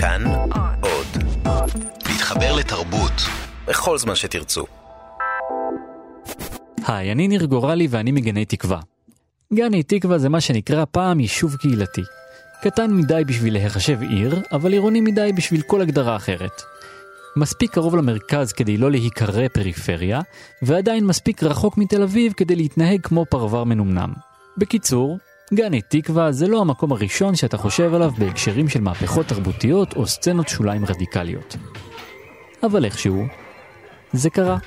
כאן עוד. להתחבר לתרבות בכל זמן שתרצו. היי, אני ניר גורלי ואני מגני תקווה. גני תקווה זה מה שנקרא פעם יישוב קהילתי. קטן מדי בשביל להיחשב עיר, אבל עירוני מדי בשביל כל הגדרה אחרת. מספיק קרוב למרכז כדי לא להיקרא פריפריה, ועדיין מספיק רחוק מתל אביב כדי להתנהג כמו פרבר מנומנם. בקיצור, גני תקווה זה לא המקום הראשון שאתה חושב עליו בהקשרים של מהפכות תרבותיות או סצנות שוליים רדיקליות. אבל איכשהו, זה קרה.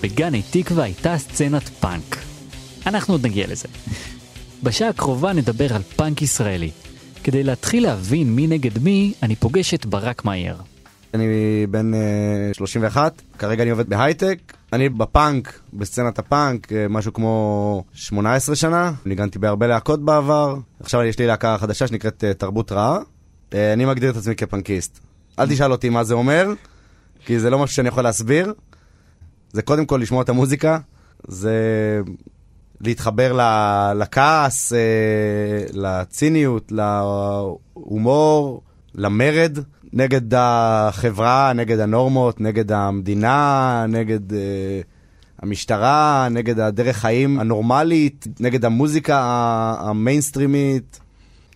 בגני תקווה הייתה סצנת פאנק. אנחנו עוד נגיע לזה. בשעה הקרובה נדבר על פאנק ישראלי. כדי להתחיל להבין מי נגד מי, אני פוגש את ברק מאייר. אני בן uh, 31, כרגע אני עובד בהייטק. אני בפאנק, בסצנת הפאנק, uh, משהו כמו 18 שנה. ניגנתי בהרבה להקות בעבר. עכשיו יש לי להקה חדשה שנקראת uh, תרבות רעה. אני מגדיר את עצמי כפאנקיסט. אל תשאל אותי מה זה אומר, כי זה לא משהו שאני יכול להסביר. זה קודם כל לשמוע את המוזיקה, זה להתחבר לכעס, לציניות, להומור, למרד, נגד החברה, נגד הנורמות, נגד המדינה, נגד המשטרה, נגד הדרך חיים הנורמלית, נגד המוזיקה המיינסטרימית.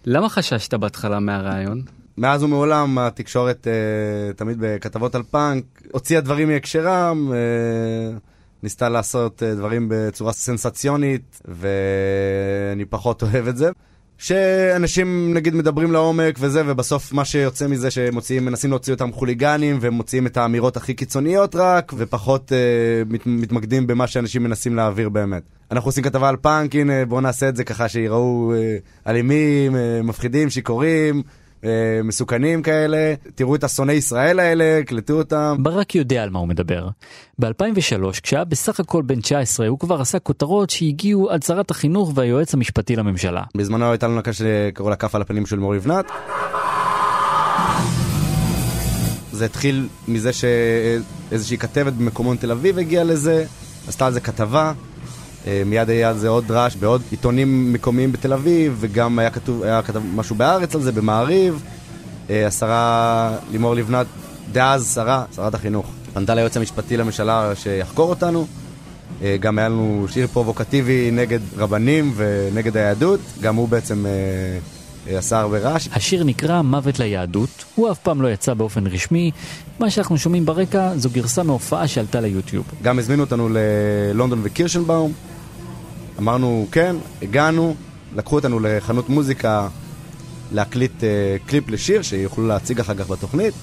למה חששת בהתחלה מהרעיון? מאז ומעולם התקשורת, אה, תמיד בכתבות על פאנק, הוציאה דברים מהקשרם, אה, ניסתה לעשות אה, דברים בצורה סנסציונית, ואני פחות אוהב את זה. שאנשים נגיד מדברים לעומק וזה, ובסוף מה שיוצא מזה שמוציאים, מנסים להוציא אותם חוליגנים, ומוציאים את האמירות הכי קיצוניות רק, ופחות אה, מת, מתמקדים במה שאנשים מנסים להעביר באמת. אנחנו עושים כתבה על פאנק, הנה בואו נעשה את זה ככה שיראו אה, אלימים, אה, מפחידים, שיכורים. אה, מסוכנים כאלה, תראו את השונאי ישראל האלה, קלטו אותם. ברק יודע על מה הוא מדבר. ב-2003, כשהיה בסך הכל בן 19, הוא כבר עשה כותרות שהגיעו עד שרת החינוך והיועץ המשפטי לממשלה. בזמנו הייתה לנו להקה שקראו לה כף על הפנים של מור לבנת. זה התחיל מזה שאיזושהי כתבת במקומון תל אביב הגיעה לזה, עשתה על זה כתבה. אה, מיד היה על זה עוד רעש בעוד עיתונים מקומיים בתל אביב, וגם היה כתוב, היה כתב משהו בארץ על זה, במעריב. אה, השרה לימור לבנת, דאז שרה, שרת החינוך, פנתה ליועץ המשפטי לממשלה שיחקור אותנו. אה, גם היה לנו שיר פרובוקטיבי נגד רבנים ונגד היהדות, גם הוא בעצם עשה הרבה רעש. השיר נקרא מוות ליהדות, הוא אף פעם לא יצא באופן רשמי, מה שאנחנו שומעים ברקע זו גרסה מהופעה שעלתה ליוטיוב. גם הזמינו אותנו ללונדון וקירשנבאום, אמרנו כן, הגענו, לקחו אותנו לחנות מוזיקה להקליט uh, קליפ לשיר שיוכלו להציג אחר כך בתוכנית.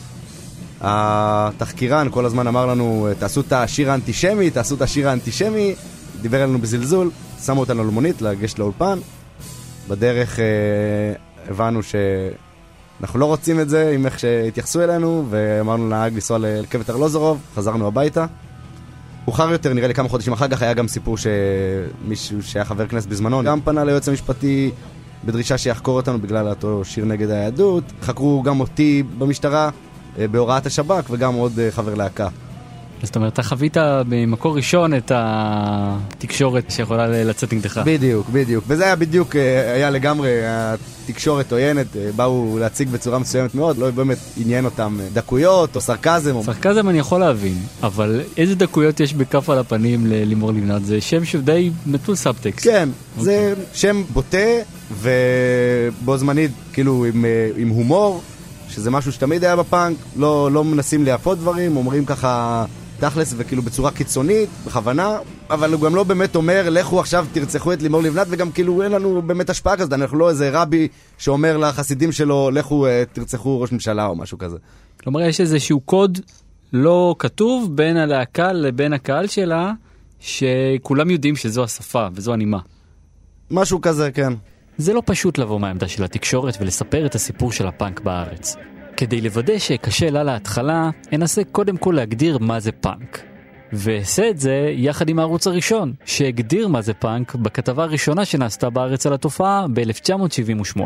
התחקירן כל הזמן אמר לנו, תעשו את השיר האנטישמי, תעשו את השיר האנטישמי, דיבר עלינו בזלזול, שמו אותנו למונית לגשת לאולפן. בדרך uh, הבנו שאנחנו לא רוצים את זה עם איך שהתייחסו אלינו, ואמרנו לנהג לנסוע לרכבת ארלוזורוב, חזרנו הביתה. מאוחר יותר, נראה לי כמה חודשים אחר כך, היה גם סיפור שמישהו שהיה חבר כנסת בזמנו, גם פנה ליועץ המשפטי בדרישה שיחקור אותנו בגלל אותו שיר נגד היהדות. חקרו גם אותי במשטרה אה, בהוראת השב"כ וגם עוד אה, חבר להקה. זאת אומרת, אתה חווית במקור ראשון את התקשורת שיכולה לצאת נגדך. בדיוק, בדיוק. וזה היה בדיוק, אה, היה לגמרי, התקשורת עוינת, אה, באו להציג בצורה מסוימת מאוד, לא באמת עניין אותם אה, דקויות או סרקזם. סרקזם אני יכול להבין, אבל איזה דקויות יש בכף על הפנים ללימור לבנת? זה שם שהוא די נטול סאבטקסט. כן, okay. זה אוקיי. שם בוטה ובו זמנית כאילו עם, עם הומור, שזה משהו שתמיד היה בפאנק, לא, לא מנסים להפות דברים, אומרים ככה... תכלס וכאילו בצורה קיצונית, בכוונה, אבל הוא גם לא באמת אומר, לכו עכשיו תרצחו את לימור לבנת, וגם כאילו אין לנו באמת השפעה כזאת, אנחנו לא איזה רבי שאומר לחסידים שלו, לכו אה, תרצחו ראש ממשלה או משהו כזה. כלומר, יש איזשהו קוד לא כתוב בין הלהקה לבין הקהל שלה, שכולם יודעים שזו השפה וזו הנימה. משהו כזה, כן. זה לא פשוט לבוא מהעמדה של התקשורת ולספר את הסיפור של הפאנק בארץ. כדי לוודא שקשה לה להתחלה, אנסה קודם כל להגדיר מה זה פאנק. ואעשה את זה יחד עם הערוץ הראשון, שהגדיר מה זה פאנק בכתבה הראשונה שנעשתה בארץ על התופעה ב-1978.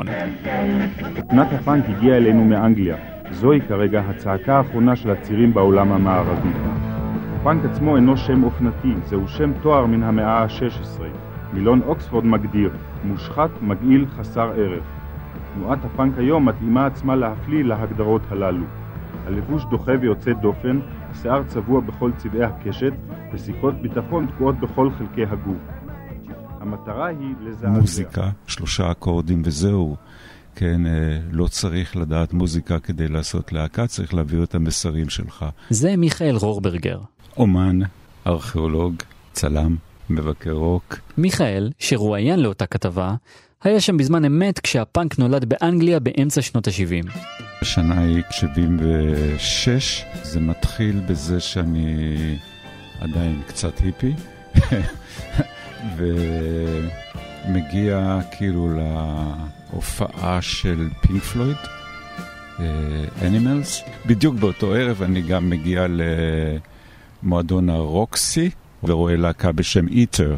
תופעת הפאנק הגיעה אלינו מאנגליה. זוהי כרגע הצעקה האחרונה של הצעירים בעולם המערבי. הפאנק עצמו אינו שם אופנתי, זהו שם תואר מן המאה ה-16. מילון אוקספורד מגדיר, מושחת, מגעיל, חסר ערך. תנועת הפאנק היום מתאימה עצמה להפליא להגדרות הללו. הלבוש דוחה ויוצא דופן, השיער צבוע בכל צבעי הקשת, וסיכות ביטחון תקועות בכל חלקי הגוף. המטרה היא לזעזע. מוזיקה, שלושה אקורדים וזהו. כן, אה, לא צריך לדעת מוזיקה כדי לעשות להקה, צריך להעביר את המסרים שלך. זה מיכאל רורברגר. אומן, ארכיאולוג, צלם, מבקר רוק. מיכאל, שרואיין לאותה כתבה, היה שם בזמן אמת כשהפאנק נולד באנגליה באמצע שנות ה-70. השנה היא 76, זה מתחיל בזה שאני עדיין קצת היפי, ומגיע כאילו להופעה של פינק פלויד, אנימלס. בדיוק באותו ערב אני גם מגיע למועדון הרוקסי ורואה להקה בשם איטר.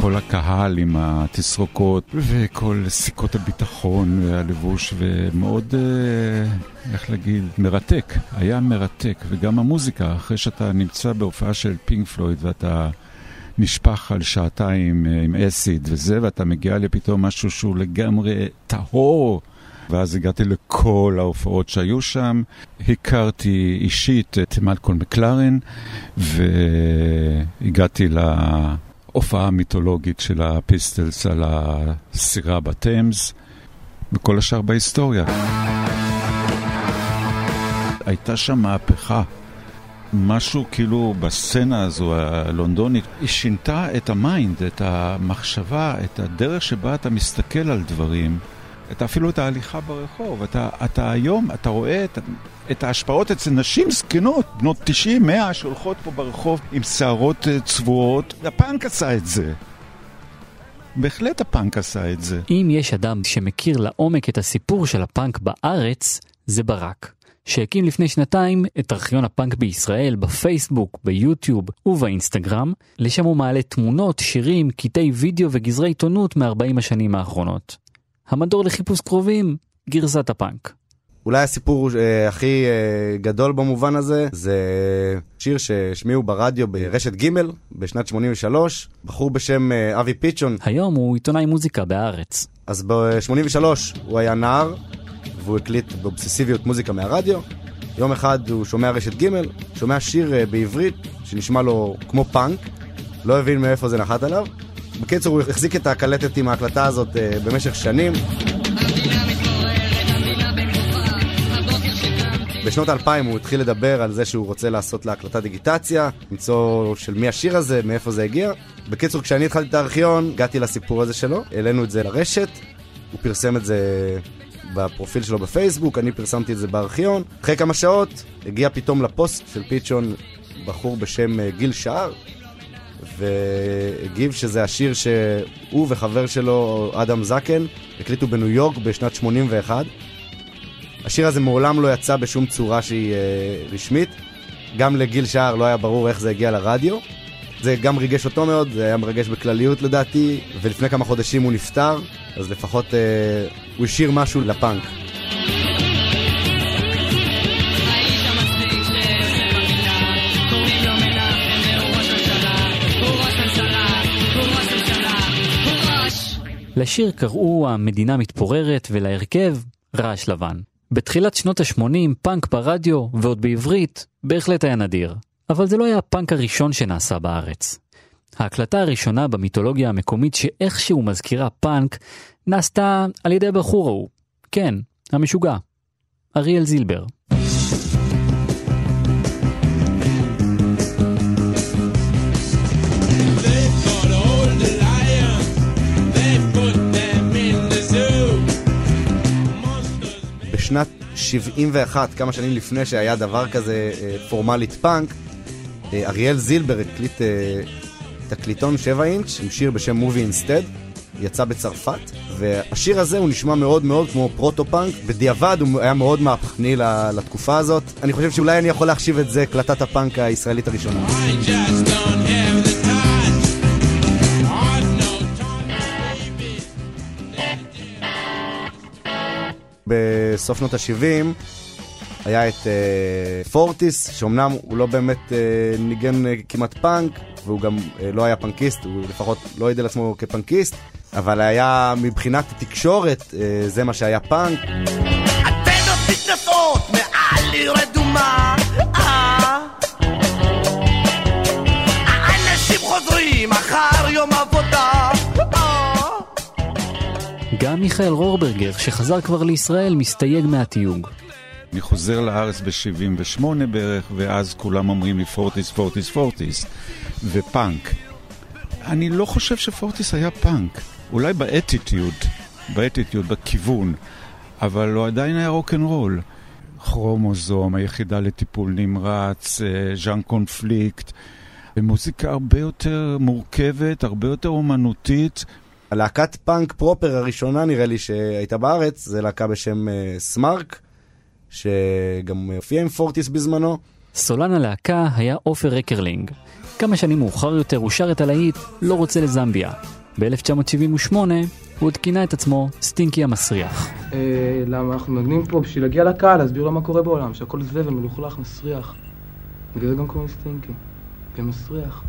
כל הקהל עם התסרוקות וכל סיכות הביטחון והלבוש ומאוד, אה, איך להגיד, מרתק. היה מרתק. וגם המוזיקה, אחרי שאתה נמצא בהופעה של פינק פלויד ואתה נשפך על שעתיים אה, עם אסיד וזה, ואתה מגיע לפתאום משהו שהוא לגמרי טהור. ואז הגעתי לכל ההופעות שהיו שם. הכרתי אישית את מלקול מקלרן, והגעתי להופעה המיתולוגית של הפיסטלס על הסירה בטמס, וכל השאר בהיסטוריה. הייתה שם מהפכה. משהו כאילו בסצנה הזו הלונדונית, היא שינתה את ה mind, את המחשבה, את הדרך שבה אתה מסתכל על דברים. את אפילו את ההליכה ברחוב. אתה, אתה היום, אתה רואה את, את ההשפעות אצל נשים זקנות, בנות 90, 100, שהולכות פה ברחוב עם שערות צבועות. הפאנק עשה את זה. בהחלט הפאנק עשה את זה. אם יש אדם שמכיר לעומק את הסיפור של הפאנק בארץ, זה ברק. שהקים לפני שנתיים את ארכיון הפאנק בישראל בפייסבוק, ביוטיוב ובאינסטגרם, לשם הוא מעלה תמונות, שירים, קטעי וידאו וגזרי עיתונות מ-40 השנים האחרונות. המדור לחיפוש קרובים, גרסת הפאנק. אולי הסיפור אה, הכי אה, גדול במובן הזה, זה שיר שהשמיעו ברדיו ברשת ג' בשנת 83, בחור בשם אה, אבי פיצ'ון. היום הוא עיתונאי מוזיקה בארץ. אז ב-83 הוא היה נער, והוא הקליט באובססיביות מוזיקה מהרדיו. יום אחד הוא שומע רשת ג', שומע שיר אה, בעברית שנשמע לו כמו פאנק, לא הבין מאיפה זה נחת עליו. בקיצור, הוא החזיק את הקלטת עם ההקלטה הזאת אה, במשך שנים. בשנות 2000 הוא התחיל לדבר על זה שהוא רוצה לעשות להקלטה דיגיטציה, למצוא של מי השיר הזה, מאיפה זה הגיע. בקיצור, כשאני התחלתי את הארכיון, הגעתי לסיפור הזה שלו, העלינו את זה לרשת, הוא פרסם את זה בפרופיל שלו בפייסבוק, אני פרסמתי את זה בארכיון. אחרי כמה שעות הגיע פתאום לפוסט של פיצ'ון בחור בשם אה, גיל שער, והגיב שזה השיר שהוא וחבר שלו, אדם זקן, הקליטו בניו יורק בשנת 81. השיר הזה מעולם לא יצא בשום צורה שהיא אה, רשמית. גם לגיל שער לא היה ברור איך זה הגיע לרדיו. זה גם ריגש אותו מאוד, זה היה מרגש בכלליות לדעתי, ולפני כמה חודשים הוא נפטר, אז לפחות אה, הוא השאיר משהו לפאנק. לשיר קראו המדינה מתפוררת ולהרכב רעש לבן. בתחילת שנות ה-80 פאנק ברדיו ועוד בעברית בהחלט היה נדיר. אבל זה לא היה הפאנק הראשון שנעשה בארץ. ההקלטה הראשונה במיתולוגיה המקומית שאיכשהו מזכירה פאנק נעשתה על ידי הבחור ההוא. כן, המשוגע. אריאל זילבר. בשנת 71, כמה שנים לפני שהיה דבר כזה אה, פורמלית פאנק, אה, אריאל זילבר הקליט אה, תקליטון 7 אינץ' עם שיר בשם Movie Instead, יצא בצרפת, והשיר הזה הוא נשמע מאוד מאוד כמו פרוטו-פאנק, בדיעבד הוא היה מאוד מהפכני לתקופה הזאת. אני חושב שאולי אני יכול להחשיב את זה הקלטת הפאנק הישראלית הראשונה. בסוף שנות ה-70 היה את uh, פורטיס, שאומנם הוא לא באמת uh, ניגן uh, כמעט פאנק, והוא גם uh, לא היה פאנקיסט, הוא לפחות לא העיד על עצמו כפאנקיסט, אבל היה מבחינת התקשורת, uh, זה מה שהיה פאנק. אנטנות מתנשאות מעל עיר אדומה, גם מיכאל רורברגר, שחזר כבר לישראל, מסתייג מהתיוג. אני חוזר לארץ ב-78 בערך, ואז כולם אומרים לי פורטיס, פורטיס, פורטיס, ופאנק. אני לא חושב שפורטיס היה פאנק, אולי באטיטיוד, באטיטיוד, בכיוון, אבל הוא עדיין היה רוקנרול. כרומוזום, היחידה לטיפול נמרץ, אה, ז'אן קונפליקט, מוזיקה הרבה יותר מורכבת, הרבה יותר אומנותית. הלהקת פאנק proper הראשונה נראה לי שהייתה בארץ, זה להקה בשם uh, סמארק. שגם הופיע עם פורטיס בזמנו. סולן הלהקה היה עופר רקרלינג. כמה שנים מאוחר יותר הוא שר את הלהיט "לא רוצה לזמביה". ב-1978 הוא עוד כינה את עצמו סטינקי המסריח. אה, למה אנחנו מנגנים פה בשביל להגיע לקהל, להסביר לו מה קורה בעולם, שהכל זבל, מלוכלך, מסריח. בגלל זה גם קוראים סטינקי. כי מסריח.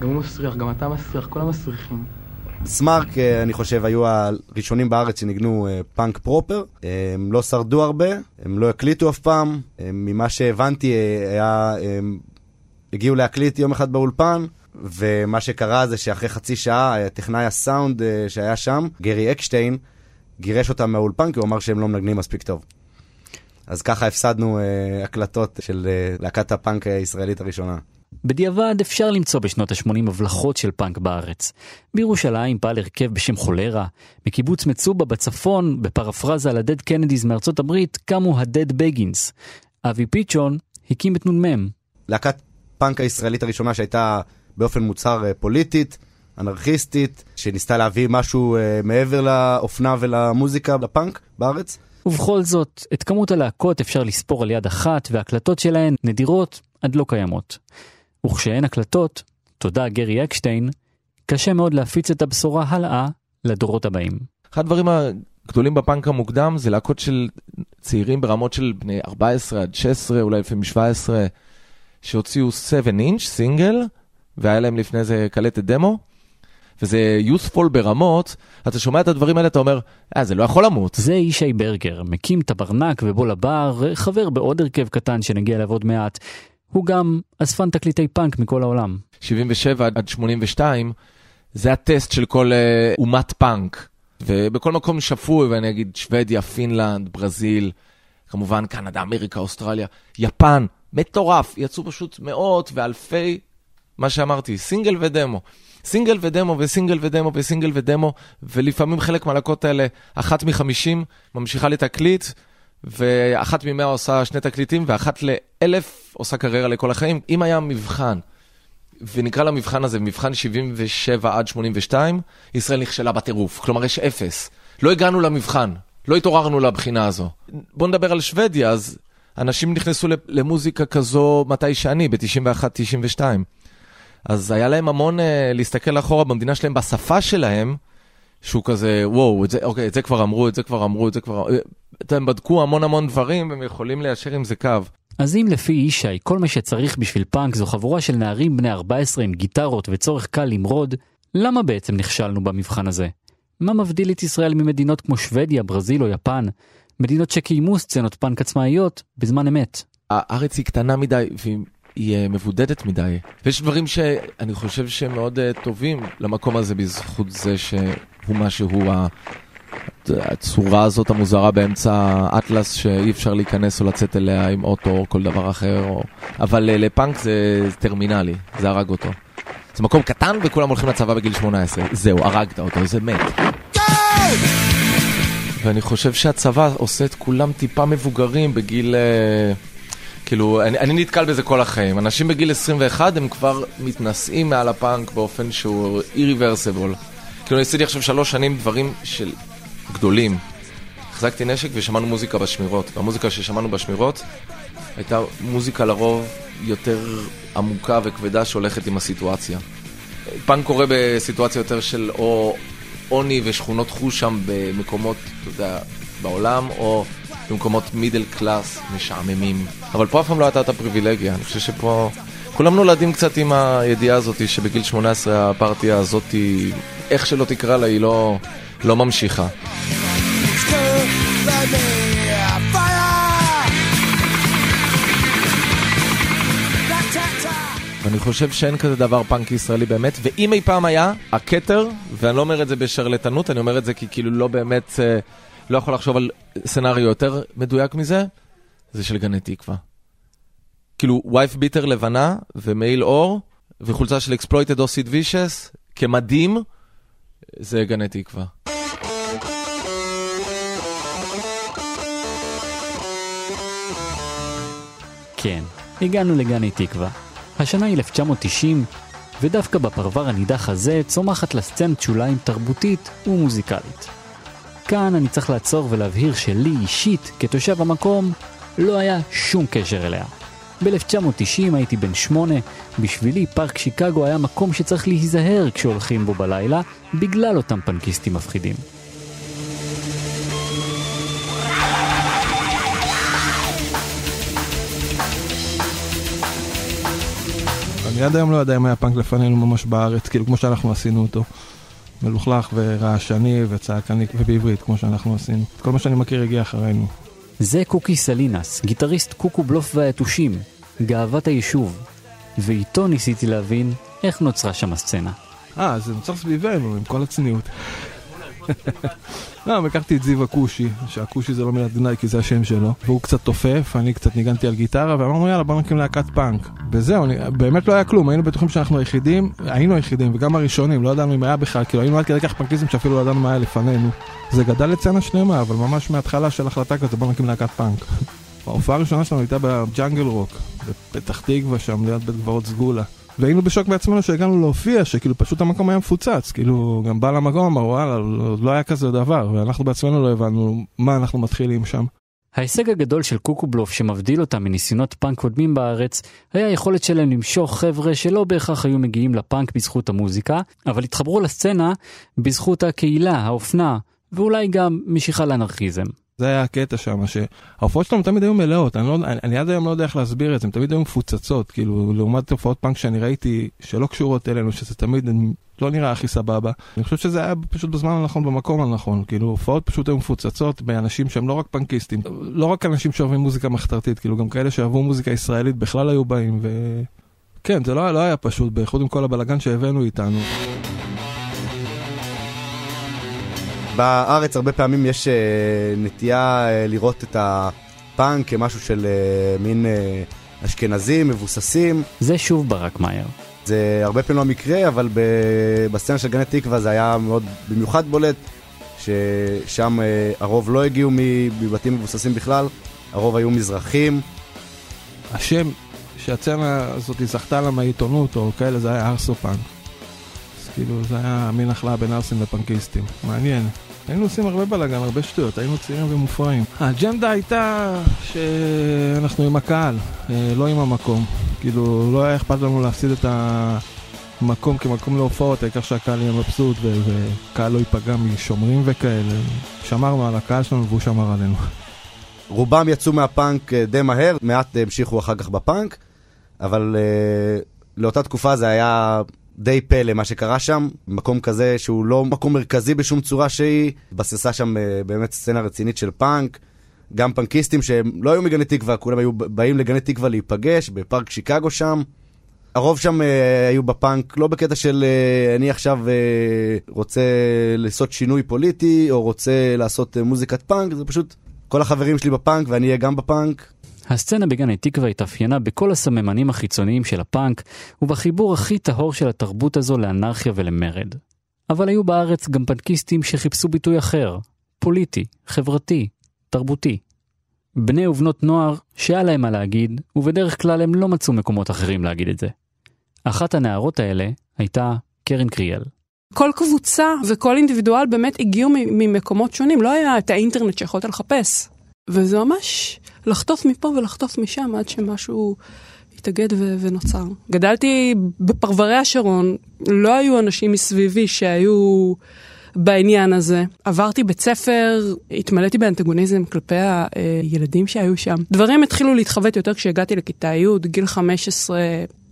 גם הוא מסריח, גם אתה מסריח, כל המסריחים. סמארק, אה, אני חושב, היו הראשונים בארץ שניגנו אה, פאנק proper. הם לא שרדו הרבה, הם לא הקליטו אף פעם. ממה שהבנתי, אה, היה... הם הגיעו להקליט יום אחד באולפן, ומה שקרה זה שאחרי חצי שעה, טכנאי הסאונד שהיה שם, גרי אקשטיין, גירש אותם מהאולפן כי הוא אמר שהם לא מנגנים מספיק טוב. אז ככה הפסדנו הקלטות של להקת הפאנק הישראלית הראשונה. בדיעבד אפשר למצוא בשנות ה-80 הבלחות של פאנק בארץ. בירושלים פעל הרכב בשם חולרה, מקיבוץ מצובה בצפון, בפרפרזה על הדד קנדיז מארצות הברית, קמו הדד בגינס. אבי פיצ'ון הקים את נ"מ. להקת פאנק הישראלית הראשונה שהייתה באופן מוצהר אה, פוליטית, אנרכיסטית, שניסתה להביא משהו uh, מעבר לאופנה ולמוזיקה בפאנק בארץ. ובכל זאת, את כמות הלהקות אפשר לספור על יד אחת, והקלטות שלהן נדירות עד לא קיימות. וכשאין הקלטות, תודה גרי אקשטיין, קשה מאוד להפיץ את הבשורה הלאה לדורות הבאים. אחד הדברים הגדולים בפאנק המוקדם זה להקות של צעירים ברמות של בני 14 עד 16, אולי לפעמים 17, שהוציאו 7 אינץ' סינגל, והיה להם לפני זה קלטת דמו. וזה יוספול ברמות, אתה שומע את הדברים האלה, אתה אומר, אה, זה לא יכול למות. זה ישי ברגר, מקים טברנק ובועה לבר, חבר בעוד הרכב קטן שנגיע אליו עוד מעט. הוא גם אספן תקליטי פאנק מכל העולם. 77 עד 82, זה הטסט של כל uh, אומת פאנק. ובכל מקום שפוי, ואני אגיד שוודיה, פינלנד, ברזיל, כמובן קנדה, אמריקה, אוסטרליה, יפן, מטורף, יצאו פשוט מאות ואלפי, מה שאמרתי, סינגל ודמו. סינגל ודמו וסינגל ודמו וסינגל ודמו, ולפעמים חלק מהלקות האלה, אחת מחמישים ממשיכה לתקליט, ואחת ממאה עושה שני תקליטים, ואחת לאלף עושה קריירה לכל החיים. אם היה מבחן, ונקרא למבחן הזה מבחן 77 עד 82, ישראל נכשלה בטירוף, כלומר יש אפס. לא הגענו למבחן, לא התעוררנו לבחינה הזו. בואו נדבר על שוודיה, אז אנשים נכנסו למוזיקה כזו מתי שאני, ב-91-92. אז היה להם המון uh, להסתכל אחורה במדינה שלהם, בשפה שלהם, שהוא כזה, וואו, את זה, אוקיי, את זה כבר אמרו, את זה כבר אמרו, את זה כבר... הם בדקו המון המון דברים, והם יכולים ליישר עם זה קו. אז אם לפי ישי, כל מה שצריך בשביל פאנק זו חבורה של נערים בני 14 עם גיטרות וצורך קל למרוד, למה בעצם נכשלנו במבחן הזה? מה מבדיל את ישראל ממדינות כמו שוודיה, ברזיל או יפן? מדינות שקיימו סצנות פאנק עצמאיות בזמן אמת. הארץ היא קטנה מדי והיא אה, מבודדת מדי. ויש דברים שאני חושב שהם מאוד uh, טובים למקום הזה בזכות זה שהוא מה שהוא הצורה הזאת המוזרה באמצע האטלס שאי אפשר להיכנס או לצאת אליה עם אוטו או כל דבר אחר, או... אבל uh, לפאנק זה, טרמינלי, זה הרג אותו. זה מקום קטן וכולם הולכים לצבא בגיל 18, זהו, הרגת אותו, זה מת. ואני חושב שהצבא עושה את כולם טיפה מבוגרים בגיל... Uh, כאילו, אני, אני נתקל בזה כל החיים. אנשים בגיל 21 הם כבר מתנשאים מעל הפאנק באופן שהוא אי-ריברסיבול. כאילו, עשיתי עכשיו שלוש שנים דברים של גדולים. החזקתי נשק ושמענו מוזיקה בשמירות. והמוזיקה ששמענו בשמירות הייתה מוזיקה לרוב יותר עמוקה וכבדה שהולכת עם הסיטואציה. פאנק קורה בסיטואציה יותר של או עוני ושכונות חוש שם במקומות, אתה יודע, בעולם, או במקומות מידל קלאס משעממים. אבל פה אף פעם לא הייתה את הפריבילגיה, אני חושב שפה... כולם נולדים קצת עם הידיעה הזאת שבגיל 18 הפרטיה הזאת, איך שלא תקרא לה, היא לא, לא ממשיכה. ואני חושב שאין כזה דבר פאנק ישראלי באמת, ואם אי פעם היה, הכתר, ואני לא אומר את זה בשרלטנות, אני אומר את זה כי כאילו לא באמת, אה, לא יכול לחשוב על סצנריו יותר מדויק מזה, זה של גני תקווה. כאילו וייף ביטר לבנה ומעיל אור וחולצה של אקספלויטד או סיד וישס כמדים זה גני תקווה. כן, הגענו לגני תקווה. השנה היא 1990, ודווקא בפרבר הנידח הזה צומחת לסצנת שוליים תרבותית ומוזיקלית. כאן אני צריך לעצור ולהבהיר שלי אישית, כתושב המקום, לא היה שום קשר אליה. ב-1990 הייתי בן שמונה, בשבילי פארק שיקגו היה מקום שצריך להיזהר כשהולכים בו בלילה, בגלל אותם פנקיסטים מפחידים. אני עד היום לא יודע אם היה פאנק לפנינו ממש בארץ, כאילו כמו שאנחנו עשינו אותו. מלוכלך ורעשני וצעקני ובעברית, כמו שאנחנו עשינו. כל מה שאני מכיר הגיע אחרינו. זה קוקי סלינס, גיטריסט קוקו בלוף והיתושים, גאוות היישוב. ואיתו ניסיתי להבין איך נוצרה שם הסצנה. אה, זה נוצר סביבנו, עם כל הצניעות. לא, הכרתי את זיו הכושי, שהכושי זה לא מילת גנאי כי זה השם שלו, והוא קצת תופף, אני קצת ניגנתי על גיטרה, ואמרנו יאללה בוא נקים להקת פאנק. וזהו, אני, באמת לא היה כלום, היינו בטוחים שאנחנו היחידים, היינו היחידים, וגם הראשונים, לא ידענו אם היה בכלל, כאילו היינו עד כדי כך פאנקיסטים שאפילו לא ידענו מה היה לפנינו. זה גדל לסצנה שלמה, אבל ממש מההתחלה של החלטה כזאת, בוא נקים להקת פאנק. ההופעה הראשונה שלנו הייתה בג'אנגל רוק, בפתח תקווה שם, ליד בית קברות סגולה. והיינו בשוק בעצמנו שהגענו להופיע, שכאילו פשוט המקום היה מפוצץ, כאילו גם בעל המקום אמר וואלה, לא, היה כזה דבר, ואנחנו בעצמנו לא הבנו מה אנחנו מתחילים שם. ההישג הגדול של קוקו בלוף שמבדיל אותם מניסיונות פאנק קודמים בארץ, היה היכולת שלהם למשוך חבר'ה שלא בהכרח היו מגיעים לפאנק בזכות המוזיקה, אבל התחברו לסצנה בזכות הקהילה, האופנה, ואולי גם משיכה לאנרכיזם. זה היה הקטע שם, שההופעות שלנו תמיד היו מלאות, אני, לא, אני, אני עד היום לא יודע איך להסביר את זה, הן תמיד היו מפוצצות, כאילו, לעומת הופעות פאנק שאני ראיתי שלא קשורות אלינו, שזה תמיד לא נראה הכי סבבה. אני חושב שזה היה פשוט בזמן הנכון, במקום הנכון, כאילו, הופעות פשוט היו מפוצצות באנשים שהם לא רק פאנקיסטים, לא רק אנשים שאוהבים מוזיקה מחתרתית, כאילו, גם כאלה שאהבו מוזיקה ישראלית בכלל היו באים, ו... כן, זה לא, לא היה פשוט, בייחוד עם כל הבלגן שהבאנו איתנו. בארץ הרבה פעמים יש uh, נטייה uh, לראות את הפאנק כמשהו של uh, מין אשכנזים, מבוססים. זה שוב ברק מאייר. זה הרבה פעמים לא המקרה, אבל בסצנה של גני תקווה זה היה מאוד במיוחד בולט, ששם הרוב לא הגיעו מבתים מבוססים בכלל, הרוב היו מזרחים. השם שהצצנה הזאת זכתה לה מהעיתונות או כאלה, זה היה ארסו פאנק. אז כאילו זה היה מין החלאה בין ארסים לפנקיסטים. מעניין. היינו עושים הרבה בלאגן, הרבה שטויות, היינו צעירים ומופרעים. האג'נדה הייתה שאנחנו עם הקהל, אה, לא עם המקום. כאילו, לא היה אכפת לנו להפסיד את המקום כמקום להופעות, העיקר שהקהל יהיה מבסוט וקהל לא ייפגע משומרים וכאלה. שמרנו על הקהל שלנו והוא שמר עלינו. רובם יצאו מהפאנק אה, די מהר, מעט המשיכו אחר כך בפאנק, אבל uh, לאותה תקופה זה היה די פלא מה שקרה שם, מקום כזה שהוא לא מקום מרכזי בשום צורה שהיא, התבססה שם uh, באמת סצנה רצינית של פאנק, גם פאנקיסטים שהם לא היו מגני תקווה, כולם היו באים לגני תקווה להיפגש בפארק שיקגו שם. הרוב שם uh, היו בפאנק לא בקטע של uh, אני עכשיו uh, רוצה לעשות שינוי פוליטי או רוצה לעשות uh, מוזיקת פאנק, זה פשוט כל החברים שלי בפאנק ואני אהיה גם בפאנק. הסצנה בגני תקווה התאפיינה בכל הסממנים החיצוניים של הפאנק, ובחיבור הכי טהור של התרבות הזו לאנרכיה ולמרד. אבל היו בארץ גם פנקיסטים שחיפשו ביטוי אחר, פוליטי, חברתי, תרבותי. בני ובנות נוער שהיה להם מה להגיד, ובדרך כלל הם לא מצאו מקומות אחרים להגיד את זה. אחת הנערות האלה הייתה קרן קריאל. כל קבוצה וכל אינדיבידואל באמת הגיעו ממקומות שונים, לא היה את האינטרנט שיכולת לחפש. וזה ממש לחטוף מפה ולחטוף משם עד שמשהו התאגד ו- ונוצר. גדלתי בפרברי השרון, לא היו אנשים מסביבי שהיו בעניין הזה. עברתי בית ספר, התמלאתי באנטגוניזם כלפי הילדים שהיו שם. דברים התחילו להתחוות יותר כשהגעתי לכיתה י', גיל 15.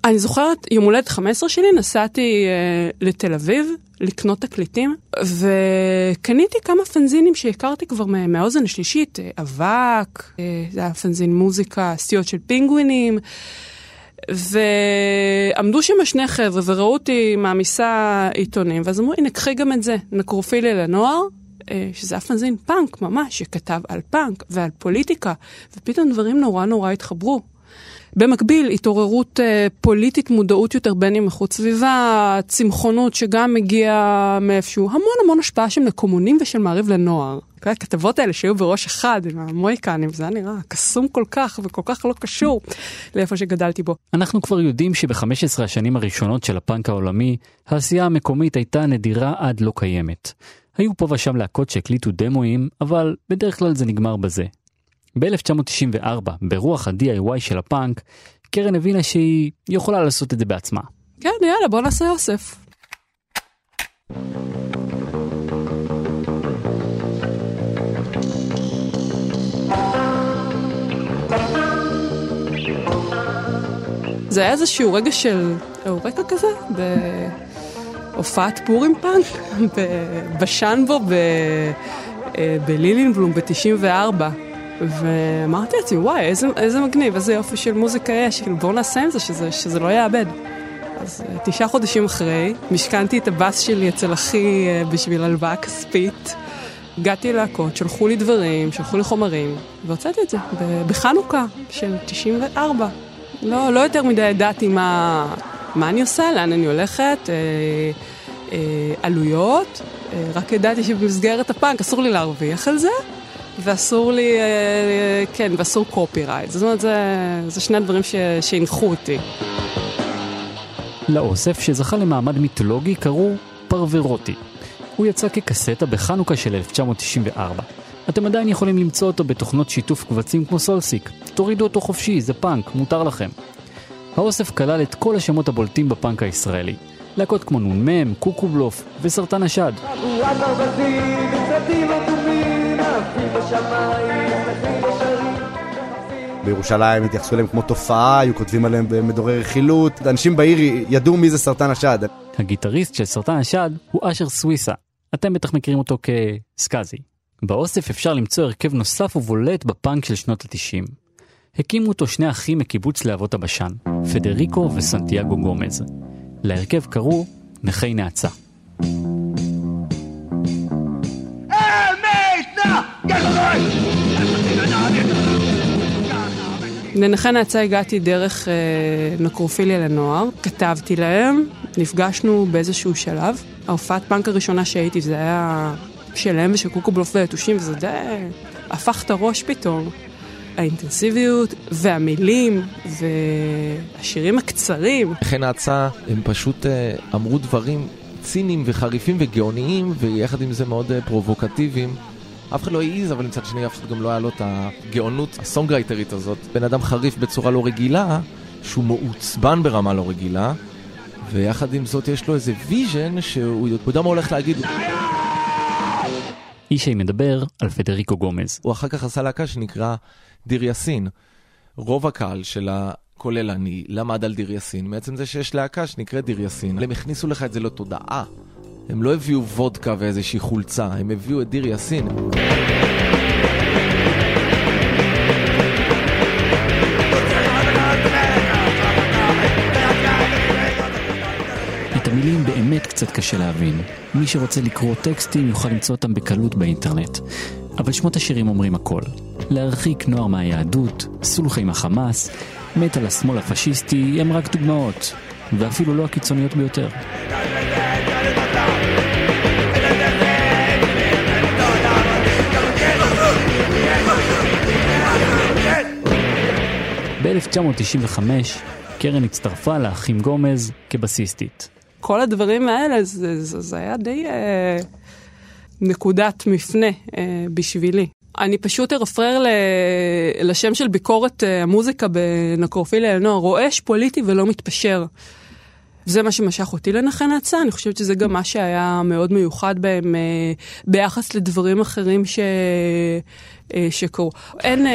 אני זוכרת, יום הולדת 15 שלי, נסעתי אה, לתל אביב לקנות תקליטים, וקניתי כמה פנזינים שהכרתי כבר מהאוזן השלישית, אה, אבק, אה, זה היה פנזין מוזיקה, סטיות של פינגווינים. ועמדו שם שני חבר'ה וראו אותי מעמיסה עיתונים, ואז אמרו, הנה, קחי גם את זה, נקרופילי לנוער, אה, שזה היה פנזין פאנק ממש, שכתב על פאנק ועל פוליטיקה, ופתאום דברים נורא נורא התחברו. במקביל, התעוררות אה, פוליטית, מודעות יותר בין אם איכות סביבה, צמחונות שגם מגיעה מאיפשהו, המון המון השפעה של מקומונים ושל מעריב לנוער. הכתבות האלה שהיו בראש אחד עם המויקנים, זה היה נראה קסום כל כך וכל כך לא קשור לאיפה שגדלתי בו. אנחנו כבר יודעים שב-15 השנים הראשונות של הפאנק העולמי, העשייה המקומית הייתה נדירה עד לא קיימת. היו פה ושם להקות שהקליטו דמואים, אבל בדרך כלל זה נגמר בזה. ב-1994, ברוח ה-DIY של הפאנק, קרן הבינה שהיא יכולה לעשות את זה בעצמה. כן, יאללה, בוא נעשה אוסף. זה היה איזשהו רגע של אורקה כזה, בהופעת פורים פאנק, בשנבו אה, בלילינבלום ב-94. ואמרתי לעצמי, וואי, איזה, איזה מגניב, איזה יופי של מוזיקה יש, כאילו בואו נעשה עם זה, שזה, שזה לא יאבד. אז אה, תשעה חודשים אחרי, משכנתי את הבאס שלי אצל אחי אה, בשביל הלוואה כספית. הגעתי להקות, שלחו לי דברים, שלחו לי חומרים, והוצאתי את זה בחנוכה של 94. לא, לא יותר מדי ידעתי מה, מה אני עושה, לאן אני הולכת, אה, אה, עלויות, אה, רק ידעתי שבמסגרת הפאנק אסור לי להרוויח על זה, ואסור לי, אה, כן, ואסור קופירייט. זאת אומרת, זה, זה שני הדברים שהנחו אותי. לאוסף שזכה למעמד מיתולוגי קראו פרוורוטי. הוא יצא כקסטה בחנוכה של 1994. אתם עדיין יכולים למצוא אותו בתוכנות שיתוף קבצים כמו סולסיק. תורידו אותו חופשי, זה פאנק, מותר לכם. האוסף כלל את כל השמות הבולטים בפאנק הישראלי. להקות כמו נ"מ, קוקובלוף וסרטן השד. בירושלים התייחסו אליהם כמו תופעה, היו כותבים עליהם במדורי רכילות. אנשים בעיר ידעו מי זה סרטן השד. הגיטריסט של סרטן השד הוא אשר סוויסה. אתם בטח מכירים אותו כסקאזי. באוסף אפשר למצוא הרכב נוסף ובולט בפאנק של שנות ה-90. הקימו אותו שני אחים מקיבוץ להבות הבשן, פדריקו וסנטיאגו גומז. להרכב קראו נכי נאצה. לנכי נאצה הגעתי דרך אה, נקרופיליה לנוער, כתבתי להם, נפגשנו באיזשהו שלב. ההופעת פאנק הראשונה שהייתי זה היה שלהם ושל קוקובלוף ויתושים, וזה די הפך את הראש פתאום. האינטנסיביות והמילים והשירים הקצרים. לכן ההצעה, הם פשוט uh, אמרו דברים ציניים וחריפים וגאוניים, ויחד עם זה מאוד uh, פרובוקטיביים. אף אחד לא העז, אבל מצד שני אף אחד גם לא היה לו את הגאונות הסונגרייטרית הזאת. בן אדם חריף בצורה לא רגילה, שהוא מעוצבן ברמה לא רגילה, ויחד עם זאת יש לו איזה vision שהוא יודע מה הולך להגיד. ישי מדבר על פדריקו גומז. הוא אחר כך עשה להקה שנקרא דיר יאסין. רוב הקהל שלה, כולל אני, למד על דיר יאסין, מעצם זה שיש להקה שנקראת דיר יאסין. הם הכניסו לך את זה לתודעה. הם לא הביאו וודקה ואיזושהי חולצה, הם הביאו את דיר יאסין. את המילים באמת קצת קשה להבין. מי שרוצה לקרוא טקסטים יוכל למצוא אותם בקלות באינטרנט. אבל שמות השירים אומרים הכל. להרחיק נוער מהיהדות, סולחה עם החמאס, מת על השמאל הפשיסטי, הם רק דוגמאות, ואפילו לא הקיצוניות ביותר. ב-1995 קרן הצטרפה לאחים גומז כבסיסטית. כל הדברים האלה, זה, זה, זה היה די אה, נקודת מפנה אה, בשבילי. אני פשוט ארפרר ל... לשם של ביקורת אה, המוזיקה בנקרופיליה לנוער, רועש, פוליטי ולא מתפשר. זה מה שמשך אותי לנחן נאצה, אני חושבת שזה גם מה שהיה מאוד מיוחד בהם אה, ביחס לדברים אחרים ש... אה, שקרו. אין, אה,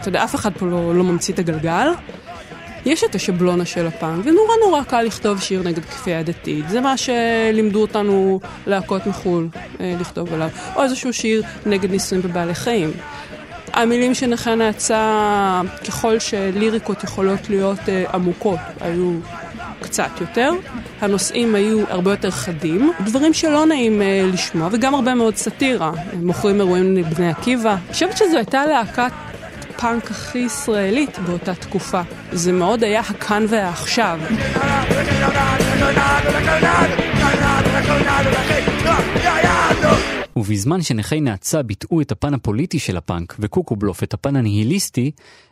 אתה יודע, אף אחד פה לא, לא ממציא את הגלגל. יש את השבלונה של הפאנק, ונורא נורא קל לכתוב שיר נגד כפייה דתית. זה מה שלימדו אותנו להקות מחו"ל אה, לכתוב עליו. או איזשהו שיר נגד ניסויים בבעלי חיים. המילים של נחן נאצה, ככל שליריקות יכולות להיות אה, עמוקות, היו קצת יותר. הנושאים היו הרבה יותר חדים, דברים שלא נעים אה, לשמוע, וגם הרבה מאוד סאטירה. מוכרים אירועים לבני עקיבא. אני חושבת שזו הייתה להקת הפאנק הכי ישראלית באותה תקופה. זה מאוד היה הכאן והעכשיו. ובזמן שנכי נאצה ביטאו את הפן הפוליטי של הפאנק וקוקובלוף את הפן הניהיליסטי,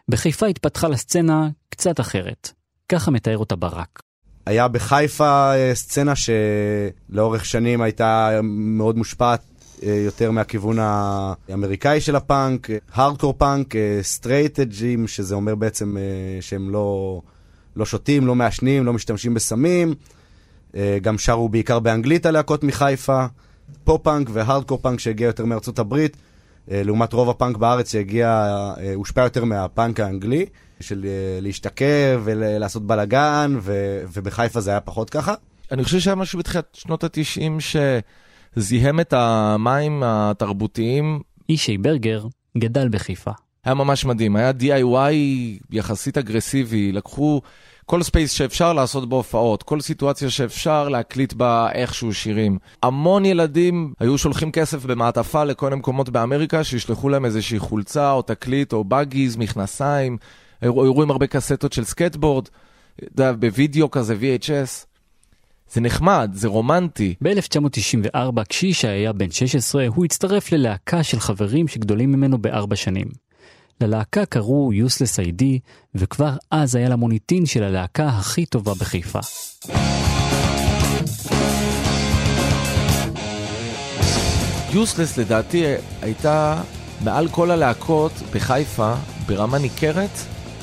בחיפה התפתחה לסצנה קצת אחרת. ככה מתאר אותה ברק. היה בחיפה אה, סצנה שלאורך שנים הייתה מאוד מושפעת אה, יותר מהכיוון האמריקאי של הפאנק, הארדקור פאנק, straight edge ים, שזה אומר בעצם אה, שהם לא, לא שותים, לא מעשנים, לא משתמשים בסמים. גם שרו בעיקר באנגלית הלהקות מחיפה. פופ-פאנק והארדקור פאנק שהגיע יותר מארצות הברית, לעומת רוב הפאנק בארץ שהגיע, הושפע יותר מהפאנק האנגלי. של אה, להשתכר ולעשות בלאגן, ו- ובחיפה זה היה פחות ככה. אני חושב שהיה משהו בתחילת שנות התשעים שזיהם את המים התרבותיים. ישי ברגר גדל בחיפה. היה ממש מדהים, היה DIY יחסית אגרסיבי, לקחו כל space שאפשר לעשות בו הופעות, כל סיטואציה שאפשר להקליט בה איכשהו שירים. המון ילדים היו שולחים כסף במעטפה לכל מיני מקומות באמריקה, שישלחו להם איזושהי חולצה או תקליט או baggies, מכנסיים. הראו עם הרבה קסטות של סקייטבורד, בווידאו כזה, VHS. זה נחמד, זה רומנטי. ב-1994, כשישי היה בן 16, הוא הצטרף ללהקה של חברים שגדולים ממנו בארבע שנים. ללהקה קראו יוסלס איי-די, וכבר אז היה למוניטין של הלהקה הכי טובה בחיפה. יוסלס לדעתי הייתה מעל כל הלהקות בחיפה ברמה ניכרת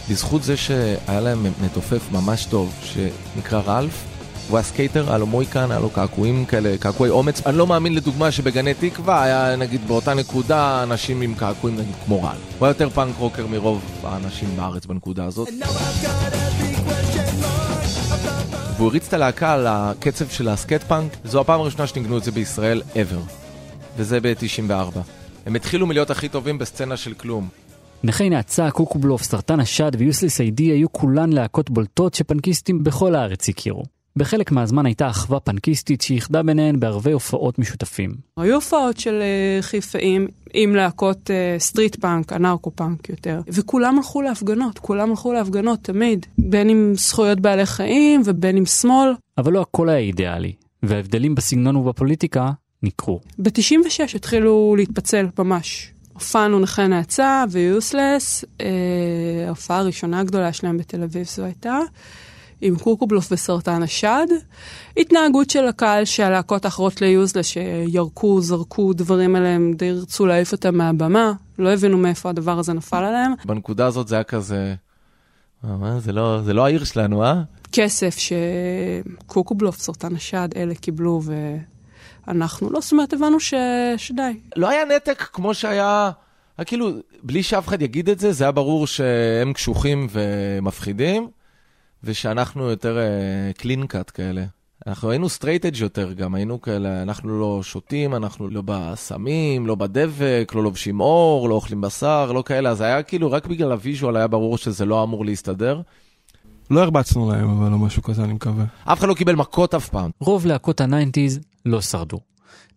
בזכות זה שהיה להם מתופף ממש טוב, שנקרא רלף. הוא היה skater, היה לו מוהיקן, היה לו קעקועים כאלה, קעקועי אומץ. אני לא מאמין לדוגמה שבגני תקווה היה נגיד באותה נקודה אנשים עם קעקועים נגיד כמו רלף. הוא היה יותר punk rocker מרוב האנשים בארץ בנקודה הזאת. והוא הריץ את הלהקה על הקצב של ה skate punk, זו הפעם הראשונה שניגנו את זה בישראל ever. וזה ב-94. הם התחילו מלהיות הכי טובים בסצנה של כלום. נכי נאצה, קוקובלוף, סרטן השד ו Useless ID היו כולן להקות בולטות שפנקיסטים בכל הארץ הכירו. בחלק מהזמן הייתה אחווה פנקיסטית שאיחדה ביניהן בערבי הופעות משותפים. היו הופעות של אה, חיפאים עם להקות אה, street punk, anarcho punk יותר, וכולם הלכו להפגנות, כולם הלכו להפגנות תמיד, בין עם זכויות בעלי חיים ובין עם שמאל. אבל לא הכל היה אידיאלי, וההבדלים בסגנון ובפוליטיקה ניכרו. ב-96 התחילו להתפצל ממש. הופענו נכי נאצה ויוסלס, אה, ההופעה הראשונה הגדולה שלהם בתל אביב זו הייתה, עם קוקובלוף וסרטן השד. התנהגות של הקהל שהלהקות האחרות ליוזלס שירקו, זרקו דברים עליהם, די רצו להעיף אותם מהבמה, לא הבינו מאיפה הדבר הזה נפל עליהם. בנקודה הזאת זה היה כזה, מה, זה לא, זה לא העיר שלנו, אה? כסף שקוקובלוף, סרטן השד, אלה קיבלו ו... אנחנו לא, זאת אומרת, הבנו ש... שדי. לא היה נתק כמו שהיה, כאילו, בלי שאף אחד יגיד את זה, זה היה ברור שהם קשוחים ומפחידים, ושאנחנו יותר clean אה, cut כאלה. אנחנו היינו straight edge יותר גם, היינו כאלה, אנחנו לא שותים, אנחנו לא בסמים, לא בדבק, לא לובשים עור, לא אוכלים בשר, לא כאלה, אז היה כאילו, רק בגלל ה visual היה ברור שזה לא אמור להסתדר. לא הרבצנו להם, אבל לא משהו כזה, אני מקווה. אף אחד לא קיבל מכות אף פעם. רוב להקות ה nineties לא שרדו.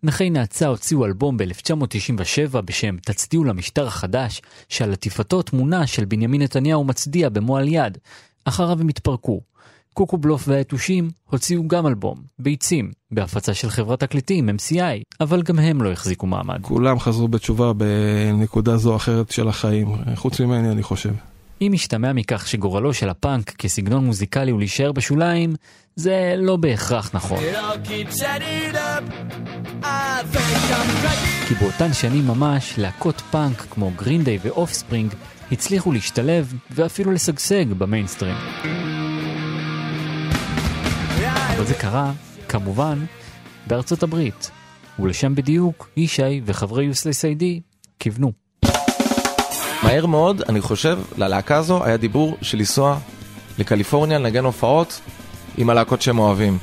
נכי נאצה הוציאו אלבום ב-1997 בשם "תצדיעו למשטר החדש", שעל עטיפתו תמונה של בנימין נתניהו מצדיע במועל יד. אחריו הם התפרקו. קוקו בלוף והיתושים הוציאו גם אלבום, ביצים, בהפצה של חברת תקליטים, MCI, אבל גם הם לא החזיקו מעמד. כולם חזרו בתשובה בנקודה זו או אחרת של החיים, חוץ ממני אני חושב. אם משתמע מכך שגורלו של הפאנק כסגנון מוזיקלי הוא להישאר בשוליים, זה לא בהכרח נכון. כי באותן שנים ממש, להקות פאנק כמו Green Day ו Offspring הצליחו להשתלב ואפילו לשגשג במיינסטרים. כל זה קרה, כמובן, בארצות הברית, ולשם בדיוק ישי וחברי ID כיוונו. מהר מאוד, אני חושב, ללהקה הזו היה דיבור של לנסוע לקליפורניה לנגן הופעות עם הלהקות שהם אוהבים.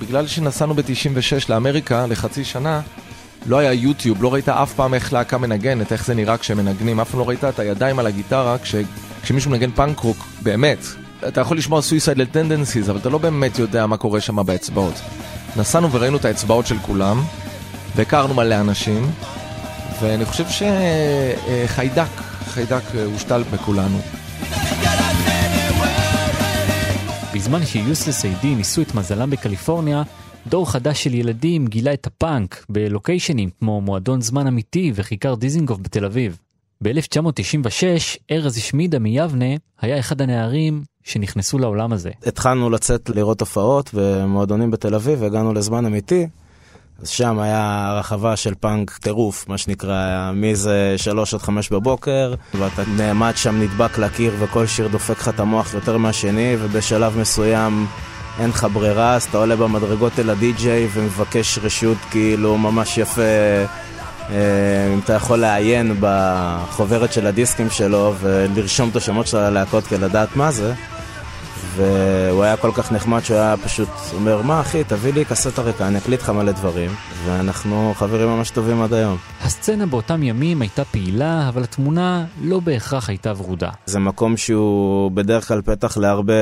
בגלל שנסענו ב-96 לאמריקה לחצי שנה, לא היה יוטיוב, לא ראית אף פעם איך להקה מנגנת, איך זה נראה כשהם מנגנים, אף פעם לא ראית את הידיים על הגיטרה כש... כשמישהו מנגן פאנק רוק, באמת. אתה יכול לשמוע Suicidal Tendencies, אבל אתה לא באמת יודע מה קורה שם באצבעות. נסענו וראינו את האצבעות של כולם, והכרנו מלא אנשים, ואני חושב שחיידק, חיידק הושתל בכולנו. בזמן שיוסלס איי-די ניסו את מזלם בקליפורניה, דור חדש של ילדים גילה את הפאנק בלוקיישנים כמו מועדון זמן אמיתי וכיכר דיזינגוף בתל אביב. ב-1996, ארז שמידה מיבנה היה אחד הנערים שנכנסו לעולם הזה. התחלנו לצאת לראות הופעות במועדונים בתל אביב, והגענו לזמן אמיתי. אז שם היה רחבה של פאנק טירוף, מה שנקרא, מאיזה שלוש עד חמש בבוקר, ואתה נעמד שם נדבק לקיר וכל שיר דופק לך את המוח יותר מהשני, ובשלב מסוים אין לך ברירה, אז אתה עולה במדרגות אל הדי-ג'יי ומבקש רשות כאילו ממש יפה, אה, אם אתה יכול לעיין בחוברת של הדיסקים שלו ולרשום את השמות של הלהקות כדי לדעת מה זה. והוא היה כל כך נחמד שהוא היה פשוט אומר, מה אחי, תביא לי קסטה ריקה, אני אקליט לך מלא דברים, ואנחנו חברים ממש טובים עד היום. הסצנה באותם ימים הייתה פעילה, אבל התמונה לא בהכרח הייתה ורודה. זה מקום שהוא בדרך כלל פתח להרבה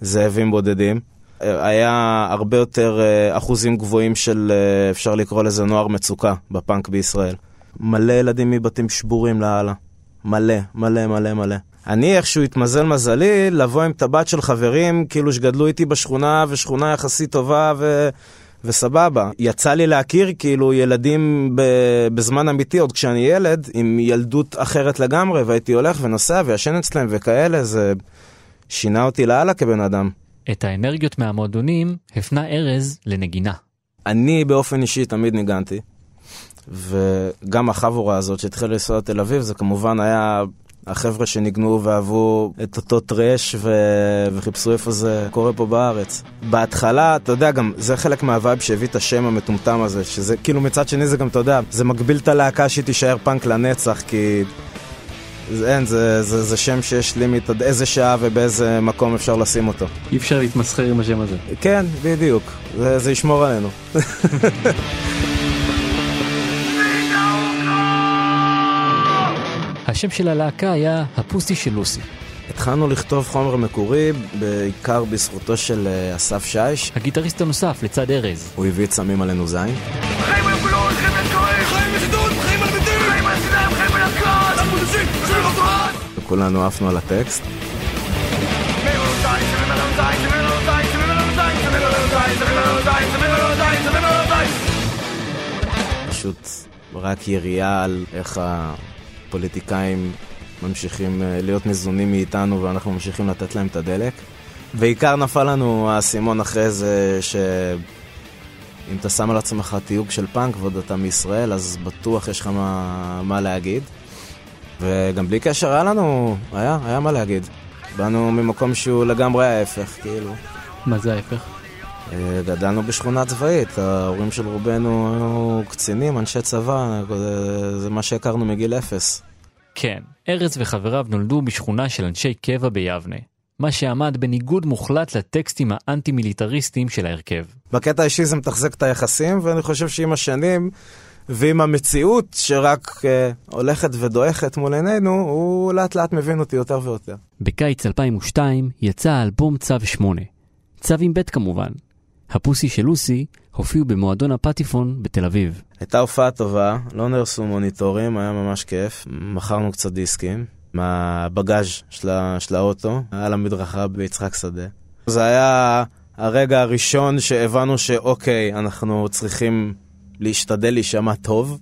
זאבים בודדים. היה הרבה יותר אה, אחוזים גבוהים של, אה, אפשר לקרוא לזה נוער מצוקה בפאנק בישראל. מלא ילדים מבתים שבורים לאללה. מלא, מלא, מלא, מלא. אני איכשהו התמזל מזלי לבוא עם טבעת של חברים, כאילו שגדלו איתי בשכונה, ושכונה יחסית טובה ו... וסבבה. יצא לי להכיר כאילו ילדים ב... בזמן אמיתי, עוד כשאני ילד, עם ילדות אחרת לגמרי, והייתי הולך ונוסע וישן אצלם וכאלה, זה שינה אותי לאללה כבן אדם. את האנרגיות מהמועדונים הפנה ארז לנגינה. אני באופן אישי תמיד ניגנתי, וגם החבורה הזאת שהתחילה לנסוע לתל אביב, זה כמובן היה החבר'ה שניגנו ואהבו את אותו thrash ו... וחיפשו איפה זה קורה פה בארץ. בהתחלה, אתה יודע, גם זה חלק מה vibe שהביא את השם המטומטם הזה, שזה כאילו מצד שני זה גם, אתה יודע, זה מגביל את הלהקה שהיא תישאר פאנק לנצח, כי... זה, אין, זה, זה, זה שם שיש limit עד איזה שעה ובאיזה מקום אפשר לשים אותו. אי אפשר להתמסחר עם השם הזה. כן, בדיוק. זה, זה ישמור עלינו. השם של הלהקה היה הפוסי של לוסי. התחלנו לכתוב חומר מקורי, בעיקר בזכותו של אה, אסף שיש. הגיטריסט הנוסף לצד ארז. הוא הביא את סמים עלינו זין. כולנו עפנו על הטקסט. פשוט רק יריעה על איך הפוליטיקאים ממשיכים אה, להיות ניזונים מאיתנו ואנחנו ממשיכים לתת להם את הדלק. בעיקר נפל לנו האסימון אחרי זה שאם אתה שם על עצמך תיוג של פאנק ועוד אתה מישראל, אז בטוח יש לך מה, מה להגיד. וגם בלי קשר היה לנו, היה, היה מה להגיד. באנו ממקום שהוא לגמרי ההפך, כאילו. מה זה ההפך? אה, גדלנו בשכונה צבאית, ההורים של רובנו היו קצינים, אנשי צבא, זה, זה מה שהכרנו מגיל אפס. כן, ארז וחבריו נולדו בשכונה של אנשי קבע ביבנה. מה שעמד בניגוד מוחלט לטקסטים האנטי-מיליטריסטיים של ההרכב. בקטע האישי זה מתחזק את היחסים, ואני חושב שעם השנים ועם המציאות שרק uh, הולכת ודועכת מול עינינו, הוא לאט לאט מבין אותי יותר ויותר. בקיץ 2002 יצא האלבום צו 8. צו עם ב' כמובן. הפוסי של לוסי הופיעו במועדון הפטיפון בתל אביב. הייתה הופעה טובה, לא נהרסו מוניטורים, היה ממש כיף. מכרנו קצת דיסקים מהבגאז' של, של האוטו, על המדרכה ביצחק שדה. זה היה הרגע הראשון שהבנו שאוקיי, אנחנו צריכים להשתדל להישמע טוב.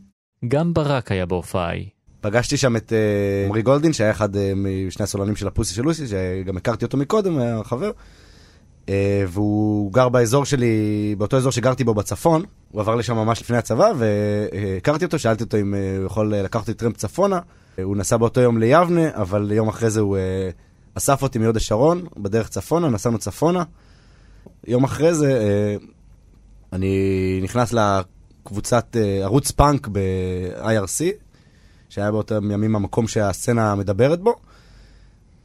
גם ברק היה בהופעה ההיא. פגשתי שם את אה, עמרי uh, גולדין, שהיה אחד uh, משני הסולנים של הפוסי של לוסי, שגם הכרתי אותו מקודם, היה חבר. Uh, והוא גר באזור שלי, באותו אזור שגרתי בו בצפון. הוא עבר לשם ממש לפני הצבא, והכרתי אותו, שאלתי אותו אם uh, הוא יכול לקחת אותי טרמפ צפונה. הוא נסע באותו יום ליבנה, אבל יום אחרי זה הוא אסף אותי מיהוד השרון, בדרך צפונה, נסענו צפונה. יום אחרי זה, אה, אני נכנס לקבוצת אה, ערוץ פאנק ב-IRC, שהיה באותם ימים המקום שהסצנה מדברת בו,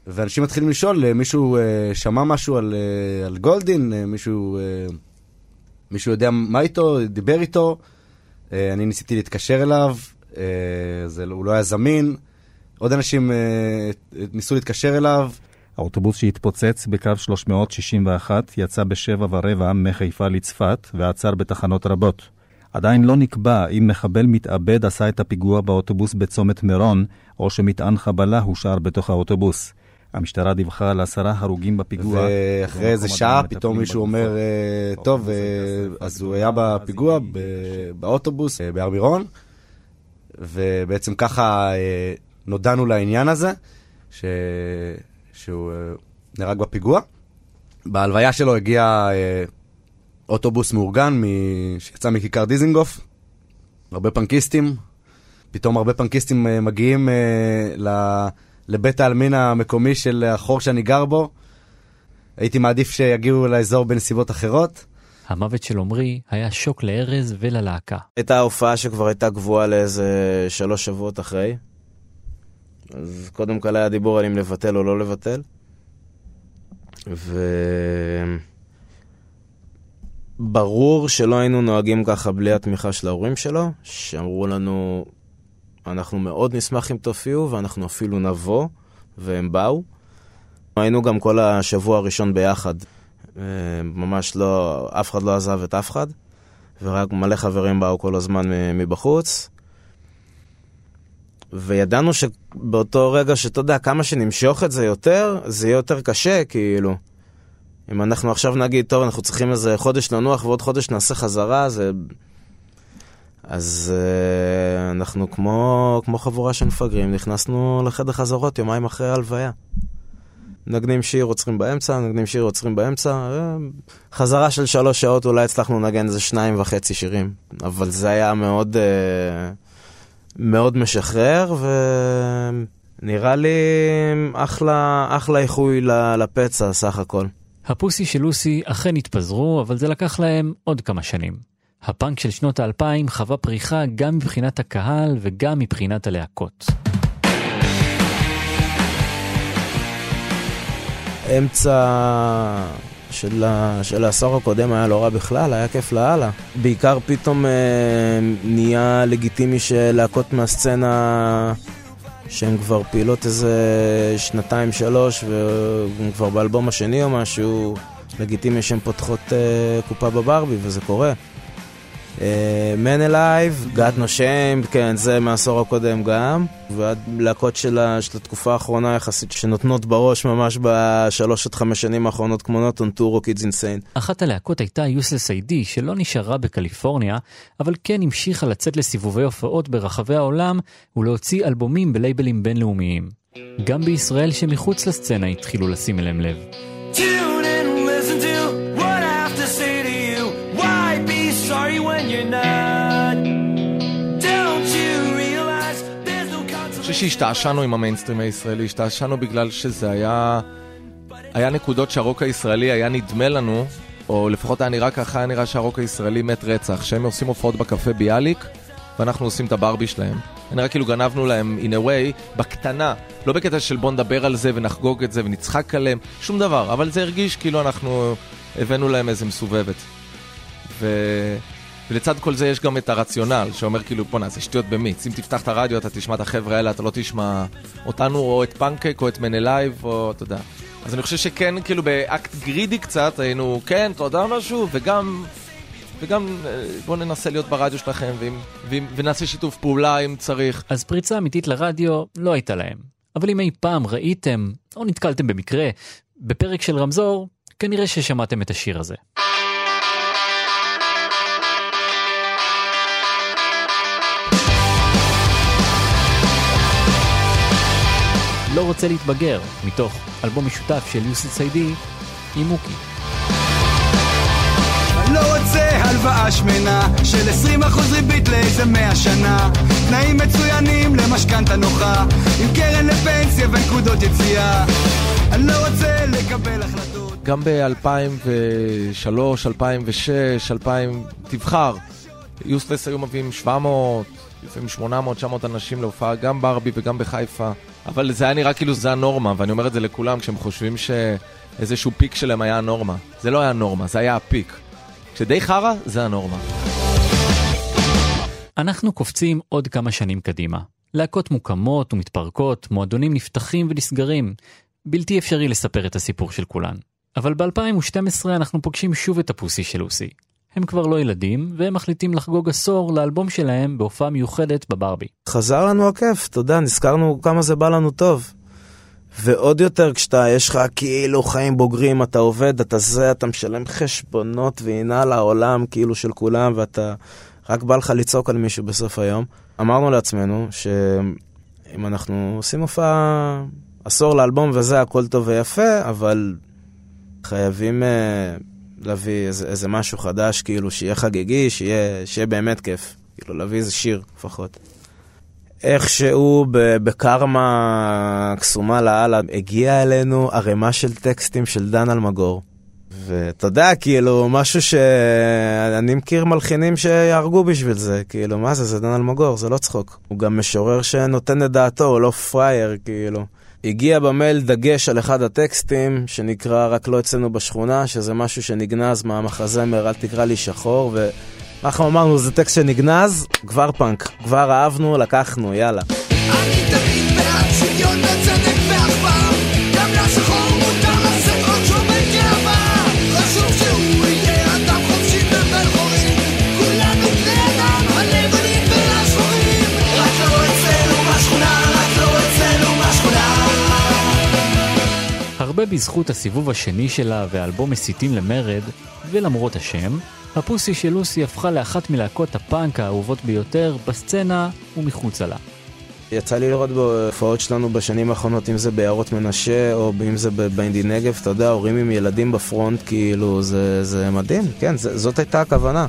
ואנשים מתחילים לשאול, אה, מישהו שמע משהו על, על גולדין, מישהו, מישהו יודע מה איתו, דיבר איתו, אני ניסיתי להתקשר אליו, זה, לא, הוא לא היה זמין, עוד אנשים ניסו להתקשר אליו. האוטובוס שהתפוצץ בקו 361 יצא בשבע ורבע מחיפה לצפת ועצר בתחנות רבות. עדיין לא נקבע אם מחבל מתאבד עשה את הפיגוע באוטובוס בצומת מירון, או שמטען חבלה הושאר בתוך האוטובוס. המשטרה דיווחה על עשרה הרוגים בפיגוע. ואחרי איזה שעה פתאום מישהו אומר, אה, טוב, אה, אז הוא היה בפיגוע באוטובוס אה, בהר מירון, ובעצם ככה נודענו לעניין הזה, ש... שהוא נהרג בפיגוע. בהלוויה שלו הגיע אוטובוס מאורגן מ... שיצא מכיכר דיזינגוף, הרבה פנקיסטים. פתאום הרבה פנקיסטים מגיעים ל... לבית העלמין המקומי של החור שאני גר בו. הייתי מעדיף שיגיעו לאזור בנסיבות אחרות. המוות של עמרי היה שוק לארז וללהקה. הייתה הופעה שכבר הייתה גבוהה לאיזה שלוש שבועות אחרי. אז קודם כל היה דיבור על אם לבטל או לא לבטל. וברור שלא היינו נוהגים ככה בלי התמיכה של ההורים שלו, שאמרו לנו, אנחנו מאוד נשמח אם תופיעו ואנחנו אפילו נבוא, והם באו. היינו גם כל השבוע הראשון ביחד. אה, ממש לא, אף אחד לא עזב את אף אחד, ורק מלא חברים באו כל הזמן מבחוץ. וידענו שבאותו רגע שאתה יודע, כמה שנמשוך את זה יותר, זה יהיה יותר קשה, כאילו. אם אנחנו עכשיו נגיד, טוב, אנחנו צריכים איזה חודש לנוח ועוד חודש נעשה חזרה, זה... אז uh, אנחנו כמו, כמו חבורה של מפגרים, נכנסנו לחדר חזרות יומיים אחרי ההלוויה. נגנים שיר, עוצרים באמצע, נגנים שיר, עוצרים באמצע. אה, חזרה של שלוש שעות, אולי הצלחנו לנגן איזה שניים וחצי שירים. אבל זה היה מאוד... Uh, מאוד משחרר, ונראה לי אחלה, אחלה איחוי לפצע סך הכל. הפוסי של לוסי אכן התפזרו, אבל זה לקח להם עוד כמה שנים. הפאנק של שנות האלפיים חווה פריחה גם מבחינת הקהל וגם מבחינת הלהקות. אמצע של, ה, של העשור הקודם היה לא רע בכלל, היה כיף לאללה. בעיקר פתאום אה, נהיה לגיטימי שלהקות מהסצנה שהן כבר פעילות איזה שנתיים שלוש והן כבר באלבום השני או משהו, לגיטימי שהן פותחות אה, קופה בברבי וזה קורה. Man Alive, גאד נושם, כן, זה מהעשור הקודם גם. והלהקות של, של התקופה האחרונה יחסית, שנותנות בראש ממש בשלוש עד חמש שנים האחרונות, כמו נוטון טור או קידס אינסיין. אחת הלהקות הייתה יוסלס איי-די, שלא נשארה בקליפורניה, אבל כן המשיכה לצאת לסיבובי הופעות ברחבי העולם ולהוציא אלבומים בלייבלים בינלאומיים. גם בישראל שמחוץ לסצנה התחילו לשים אליהם לב. שהשתעשענו עם המיינסטרים הישראלי, השתעשענו בגלל שזה היה... היה נקודות שהרוק הישראלי היה נדמה לנו, או לפחות היה נראה ככה, היה נראה שהרוק הישראלי מת רצח, שהם עושים הופעות בקפה ביאליק, ואנחנו עושים את הברבי שלהם. נראה כאילו גנבנו להם, in a way, בקטנה, לא בקטע של בוא נדבר על זה ונחגוג את זה ונצחק עליהם, שום דבר, אבל זה הרגיש כאילו אנחנו הבאנו להם איזה מסובבת. ו... ולצד כל זה יש גם את הרציונל, שאומר כאילו, בואנה, זה שטויות במיץ. אם תפתח את הרדיו, אתה תשמע את החבר'ה האלה, אתה לא תשמע אותנו, או את פנקק, או את Man Alive, או אתה יודע. אז אני חושב שכן, כאילו, we got greedy קצת, היינו, כן, אתה יודע משהו, וגם, וגם אה, בואו ננסה להיות ברדיו שלכם, ואם, ואם, ונעשה שיתוף פעולה אם צריך. אז פריצה אמיתית לרדיו לא הייתה להם. אבל אם אי פעם ראיתם, או נתקלתם במקרה, בפרק של רמזור, כנראה ששמעתם את השיר הזה. לא רוצה להתבגר, מתוך אלבום משותף של יוסי ציידי עם מוקי. לא רוצה הלוואה שמנה של 20% ריבית לאיזה 100 שנה תנאים מצוינים למשכנתה נוחה עם קרן לפנסיה ונקודות יציאה אני לא רוצה לקבל החלטות גם ב-2003, 2006, 2000, תבחר. יוסטלס היו מביאים 700, לפעמים 800, 900 אנשים להופעה, גם ברבי וגם בחיפה. אבל זה היה נראה כאילו זה הנורמה, ואני אומר את זה לכולם כשהם חושבים שאיזשהו פיק שלהם היה הנורמה. זה לא היה הנורמה, זה היה הפיק. כשדי חרא, זה הנורמה. אנחנו קופצים עוד כמה שנים קדימה. להקות מוקמות ומתפרקות, מועדונים נפתחים ונסגרים. בלתי אפשרי לספר את הסיפור של כולן. אבל ב-2012 אנחנו פוגשים שוב את הפוסי של לוסי. הם כבר לא ילדים, והם מחליטים לחגוג עשור לאלבום שלהם בהופעה מיוחדת בברבי. חזר לנו הכיף, אתה יודע, נזכרנו כמה זה בא לנו טוב. ועוד יותר כשאתה, יש לך כאילו חיים בוגרים, אתה עובד, אתה זה, אתה משלם חשבונות והנה לעולם כאילו של כולם, ואתה רק בא לך לצעוק על מישהו בסוף היום. אמרנו לעצמנו שאם אנחנו עושים הופעה עשור לאלבום וזה, הכל טוב ויפה, אבל חייבים uh, להביא איזה, איזה משהו חדש, כאילו, שיהיה חגיגי, שיהיה, שיהיה באמת כיף. כאילו, להביא איזה שיר לפחות. איכשהו בקרמה קסומה לאללה הגיע אלינו ערימה של טקסטים של דן אלמגור. ואתה יודע, כאילו, משהו שאני מכיר מלחינים שיהרגו בשביל זה, כאילו, מה זה, זה דן אלמגור, זה לא צחוק. הוא גם משורר שנותן את דעתו, הוא לא פראייר, כאילו. הגיע במייל דגש על אחד הטקסטים, שנקרא רק לא אצלנו בשכונה, שזה משהו שנגנז מהמחזמר אל תקרא לי שחור, ואנחנו אמרנו, זה טקסט שנגנז, כבר פאנק, כבר אהבנו, לקחנו, יאללה. אני תמיד בעד שוויון וצדק הרבה בזכות הסיבוב השני שלה והאלבום מסיתים למרד, ולמרות השם, הפוסי של לוסי הפכה לאחת מלהקות הפאנק האהובות ביותר בסצנה ומחוצה לה. יצא לי לראות בהופעות שלנו בשנים האחרונות, אם זה ביערות מנשה או אם זה באינדי נגב, אתה יודע, הורים עם ילדים בפרונט, כאילו, זה, זה מדהים, כן, זה, זאת הייתה הכוונה,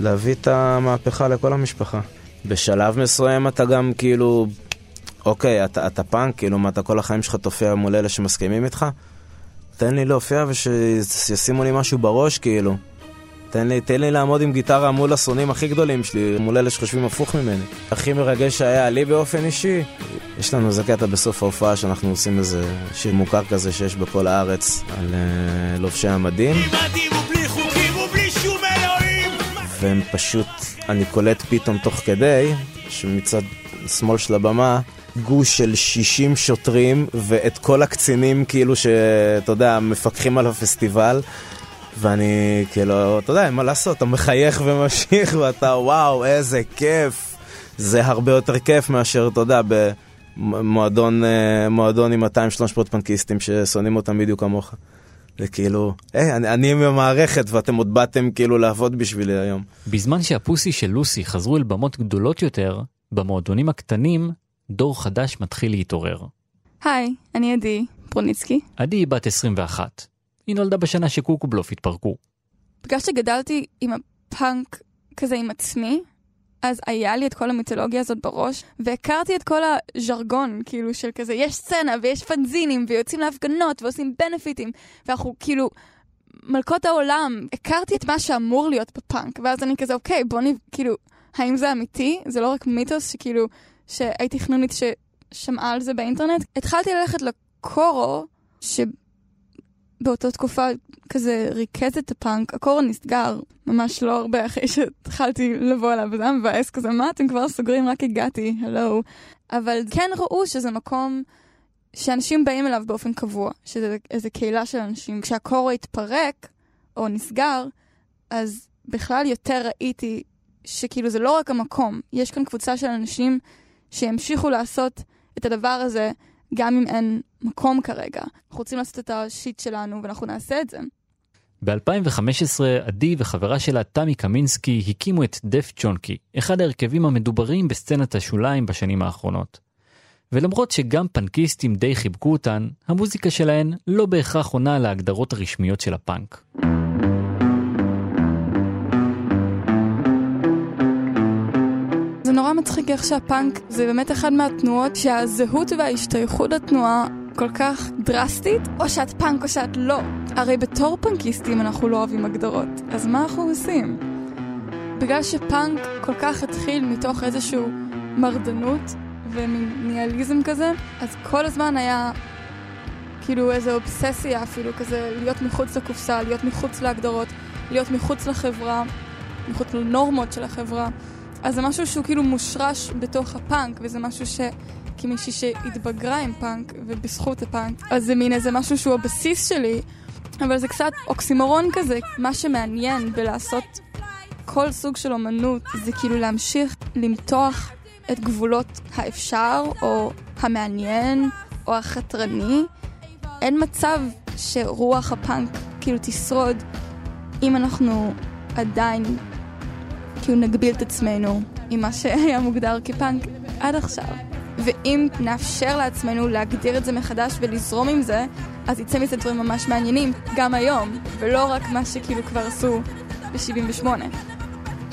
להביא את המהפכה לכל המשפחה. בשלב מסוים אתה גם כאילו, אוקיי, אתה, אתה פאנק, כאילו, מה אתה כל החיים שלך תופיע מול אלה שמסכימים איתך? תן לי להופיע ושישימו לי משהו בראש, כאילו. תן לי, תן לי לעמוד עם גיטרה מול השונאים הכי גדולים שלי, מול אלה שחושבים הפוך ממני. הכי מרגש שהיה לי באופן אישי, יש לנו איזה קטע בסוף ההופעה שאנחנו עושים איזה שיר מוכר כזה שיש בכל הארץ על uh, לובשי המדים. והם פשוט, אני קולט פתאום תוך כדי, שמצד שמאל של הבמה, גוש של 60 שוטרים ואת כל הקצינים כאילו שאתה יודע, מפקחים על הפסטיבל. ואני כאילו, אתה יודע, מה לעשות, אתה מחייך וממשיך ואתה וואו, איזה כיף. זה הרבה יותר כיף מאשר, אתה יודע, במועדון מועדון עם 200-300 פנקיסטים ששונאים אותם בדיוק כמוך. זה כאילו, היי, אני, אני עם המערכת ואתם עוד באתם כאילו לעבוד בשבילי היום. בזמן שהפוסי של לוסי חזרו אל במות גדולות יותר, במועדונים הקטנים, דור חדש מתחיל להתעורר. היי, אני עדי פרוניצקי. עדי היא בת 21. היא נולדה בשנה שקוקובלוף התפרקו. בגלל שגדלתי עם הפאנק כזה עם עצמי, אז היה לי את כל המיתולוגיה הזאת בראש, והכרתי את כל הז'רגון, כאילו, של כזה, יש סצנה ויש פנזינים, ויוצאים להפגנות ועושים בנפיטים, ואנחנו כאילו מלכות העולם. הכרתי את מה שאמור להיות בפאנק, ואז אני כזה, אוקיי, בוא נ... כאילו, האם זה אמיתי? זה לא רק מיתוס שכאילו, שהייתי חנונית ששמעה על זה באינטרנט? התחלתי ללכת לקורו, ש... באותה תקופה כזה ריכז את הפאנק, הקור נסגר ממש לא הרבה אחרי שהתחלתי לבוא אליו, וזה היה מבאס כזה, מה אתם כבר סוגרים? רק הגעתי, הלו. אבל כן ראו שזה מקום שאנשים באים אליו באופן קבוע, שזה איזה קהילה של אנשים. כשהקורו התפרק, או נסגר, אז בכלל יותר ראיתי שכאילו זה לא רק המקום, יש כאן קבוצה של אנשים שימשיכו לעשות את הדבר הזה גם אם אין מקום כרגע. אנחנו רוצים לעשות את השיט שלנו ואנחנו נעשה את זה. ב-2015 עדי וחברה שלה תמי קמינסקי הקימו את דף צ'ונקי, אחד ההרכבים המדוברים בסצנת השוליים בשנים האחרונות. ולמרות שגם פנקיסטים די חיבקו אותן, המוזיקה שלהן לא בהכרח עונה להגדרות הרשמיות של הפאנק. נורא מצחיק איך שהפאנק זה באמת אחד מהתנועות שהזהות וההשתייכות לתנועה כל כך דרסטית, או שאת פאנק או שאת לא. הרי בתור פנקיסטים אנחנו לא אוהבים הגדרות, אז מה אנחנו עושים? בגלל שפאנק כל כך התחיל מתוך איזשהו מרדנות וניאליזם כזה, אז כל הזמן היה כאילו איזו אובססיה אפילו כזה, להיות מחוץ לקופסה, להיות מחוץ להגדרות, להיות מחוץ לחברה, מחוץ לנורמות של החברה. אז זה משהו שהוא כאילו מושרש בתוך הפאנק, וזה משהו ש... כמישהי שהתבגרה עם פאנק, ובזכות הפאנק, אז זה מין איזה משהו שהוא הבסיס שלי, אבל זה קצת אוקסימורון כזה. מה שמעניין בלעשות כל סוג של אומנות, זה כאילו להמשיך למתוח את גבולות האפשר, או המעניין, או החתרני. אין מצב שרוח הפאנק כאילו תשרוד אם אנחנו עדיין כאילו נגביל את עצמנו עם מה שהיה מוגדר כפאנק עד עכשיו. ואם נאפשר לעצמנו להגדיר את זה מחדש ולזרום עם זה, אז יצא מזה דברים ממש מעניינים, גם היום, ולא רק מה שכאילו כבר עשו ב-78,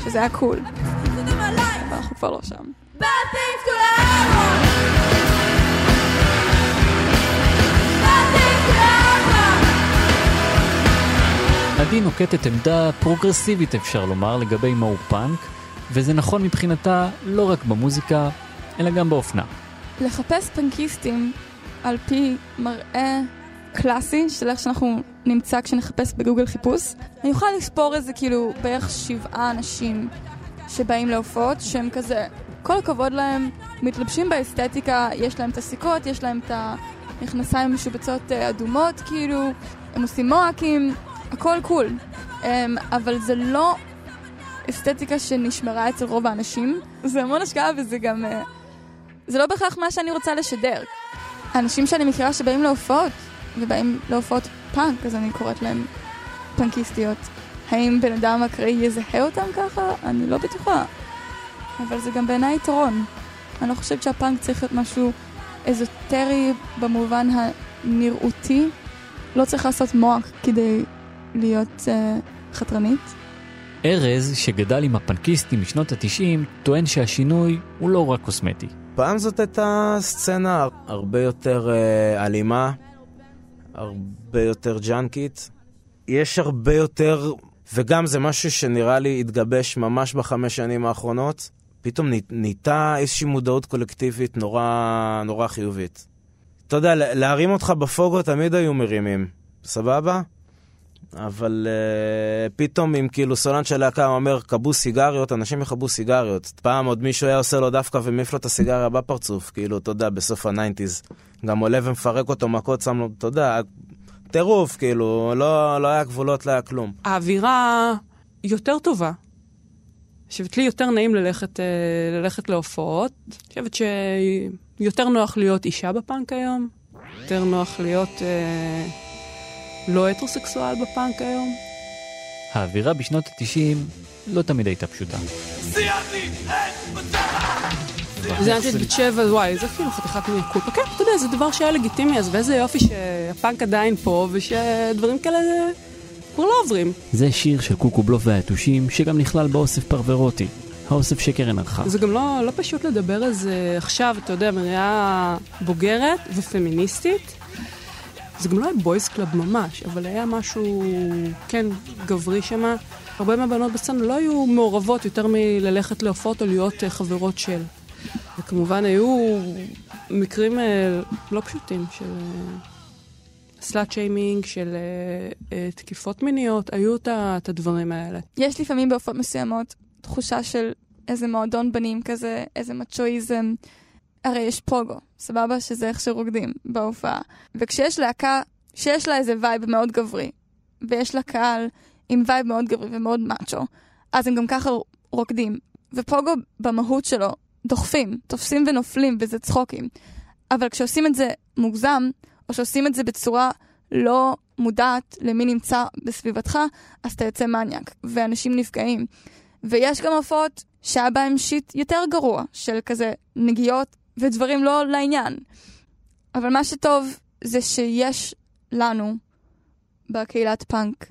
שזה היה קול. אבל אנחנו כבר לא שם. עדי נוקטת עמדה פרוגרסיבית אפשר לומר לגבי מהו פאנק, וזה נכון מבחינתה לא רק במוזיקה, אלא גם באופנה. לחפש פנקיסטים על פי מראה קלאסי של איך שאנחנו נמצא כשנחפש בגוגל חיפוש, אני אוכל לספור איזה כאילו בערך שבעה אנשים שבאים להופעות שהם כזה, כל הכבוד להם, מתלבשים באסתטיקה, יש להם את הסיכות, יש להם את המכנסיים משובצות אה, אדומות, כאילו, הם עושים מוהקים, הכל קול. Um, אבל זה לא אסתטיקה שנשמרה אצל רוב האנשים, זה המון השקעה וזה גם... Uh, זה לא בהכרח מה שאני רוצה לשדר. האנשים שאני מכירה שבאים להופעות, ובאים להופעות פאנק, אז אני קוראת להם פאנקיסטיות. האם בן אדם אקראי יזהה אותם ככה? אני לא בטוחה. אבל זה גם בעיניי יתרון. אני לא חושבת שהפאנק צריך להיות משהו אזוטרי במובן הנראותי. לא צריך לעשות מוח כדי להיות uh, חתרנית. ארז, שגדל עם הפנקיסטים משנות התשעים, טוען שהשינוי הוא לא רק קוסמטי. פעם זאת הייתה סצנה הרבה יותר uh, אלימה, הרבה יותר ג'אנקית. יש הרבה יותר, וגם זה משהו שנראה לי התגבש ממש בחמש שנים האחרונות. פתאום נהייתה איזושהי מודעות קולקטיבית נורא, נורא חיובית. אתה יודע, להרים אותך בפוגו תמיד היו מרימים, סבבה? אבל אה, פתאום אם כאילו סולן של להקה אומר, כבו סיגריות, אנשים יכבו סיגריות. פעם עוד מישהו היה עושה לו דווקא ומעיף לו את הסיגריה בפרצוף, כאילו, אתה יודע, בסוף ה nineties. גם עולה ומפרק אותו מכות, שם לו, אתה יודע, טירוף, כאילו, לא, לא היה גבולות, לא היה כלום. האווירה יותר טובה. חושבת לי יותר נעים ללכת, אה, ללכת להופעות. אני חושבת שיותר נוח להיות אישה בפאנק היום, יותר נוח להיות... אה, לא הטרוסקסואל בפאנק היום? האווירה בשנות ה-90 לא תמיד הייתה פשוטה. זיינתי את בת שבע, וואי, זה כאילו חתיכת קולפה. כן, אתה יודע, זה דבר שהיה לגיטימי, אז ואיזה יופי שהפאנק עדיין פה, ושדברים כאלה כבר לא עוברים. זה שיר של קוקו בלוף והיתושים, שגם נכלל באוסף פרוורוטי, האוסף שקרן ערכה. זה גם לא, לא פשוט לדבר על זה עכשיו, אתה יודע, בראייה בוגרת ופמיניסטית. זה גם לא היה boys club ממש, אבל היה משהו, כן, גברי שמה. הרבה מהבנות בסצנה לא היו מעורבות יותר מללכת להופעות או להיות אה, חברות של. וכמובן היו מקרים אה, לא פשוטים של slut uh, shaming, של תקיפות מיניות, היו את הדברים האלה. יש לפעמים בהופעות מסוימות תחושה של איזה מועדון בנים כזה, איזה מצ'ואיזם. הרי יש פוגו, סבבה? שזה איך שרוקדים בהופעה. וכשיש להקה שיש לה איזה vibe מאוד גברי, ויש לה קהל עם vibe מאוד גברי ומאוד מאצ'ו, אז הם גם ככה רוקדים. ופוגו במהות שלו דוחפים, תופסים ונופלים, וזה צחוקים. אבל כשעושים את זה מוגזם, או שעושים את זה בצורה לא מודעת למי נמצא בסביבתך, אז אתה יוצא מניאק, ואנשים נפגעים. ויש גם הופעות שהיה בהם שיט יותר גרוע, של כזה נגיעות ודברים לא לעניין. אבל מה שטוב זה שיש לנו בקהילת פאנק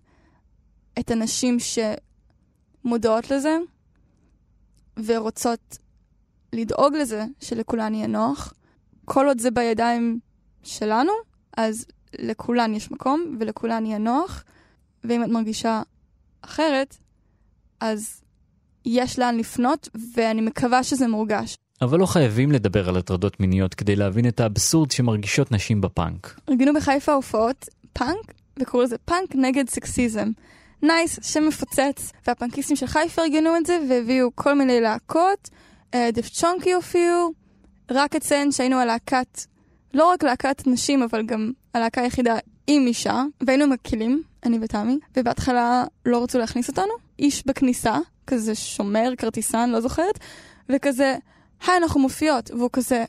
את הנשים שמודעות לזה ורוצות לדאוג לזה שלכולן יהיה נוח. כל עוד זה בידיים שלנו, אז לכולן יש מקום ולכולן יהיה נוח, ואם את מרגישה אחרת, אז יש לאן לפנות, ואני מקווה שזה מורגש. אבל לא חייבים לדבר על הטרדות מיניות כדי להבין את האבסורד שמרגישות נשים בפאנק. ארגנו בחיפה הופעות פאנק, וקראו לזה פאנק נגד סקסיזם. נייס, שם מפוצץ, והפאנקיסטים של חיפה ארגנו את זה, והביאו כל מיני להקות, אה, דף צ'ונקי הופיעו, רק אציין שהיינו הלהקת, לא רק להקת נשים, אבל גם הלהקה היחידה עם אישה, והיינו מקלים, אני ותמי, ובהתחלה לא רצו להכניס אותנו, איש בכניסה, כזה שומר, כרטיסן, לא זוכרת, וכזה, היי, אנחנו מופיעות, והוא כזה,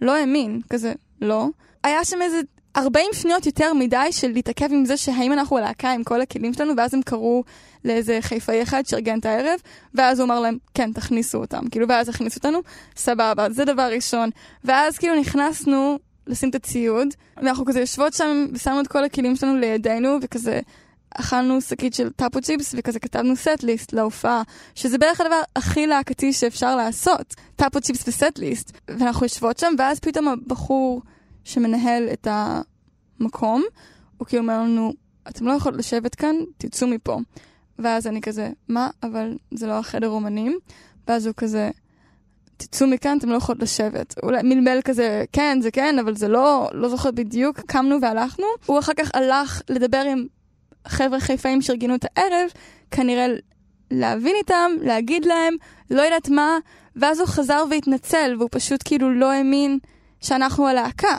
לא האמין, כזה, לא. היה שם איזה 40 שניות יותר מדי של להתעכב עם זה שהאם אנחנו הלהקה עם כל הכלים שלנו, ואז הם קראו לאיזה חיפאי אחד שארגן את הערב, ואז הוא אמר להם, כן, תכניסו אותם. כאילו, ואז הכניסו אותנו, סבבה, זה דבר ראשון. ואז כאילו נכנסנו לשים את הציוד, ואנחנו כזה יושבות שם, ושמנו את כל הכלים שלנו לידינו, וכזה אכלנו שקית של טאפו צ'יפס, וכזה כתבנו סט ליסט להופעה, שזה בערך הדבר הכי להקתי שאפשר לעשות, טאפו צ'יפס וסט ליסט. ואנחנו יושבות שם, ואז פתאום הבחור שמנהל את המקום, הוא כאילו אומר לנו, אתם לא יכולות לשבת כאן, תצאו מפה. ואז אני כזה, מה? אבל זה לא החדר אומנים. ואז הוא כזה, תצאו מכאן, אתם לא יכולות לשבת. אולי מלמל כזה, כן, זה כן, אבל זה לא, לא זוכרת בדיוק. קמנו והלכנו. הוא אחר כך הלך לדבר עם חבר'ה חיפאים שארגנו את הערב, כנראה להבין איתם, להגיד להם, לא יודעת מה, ואז הוא חזר והתנצל, והוא פשוט כאילו לא האמין שאנחנו הלהקה.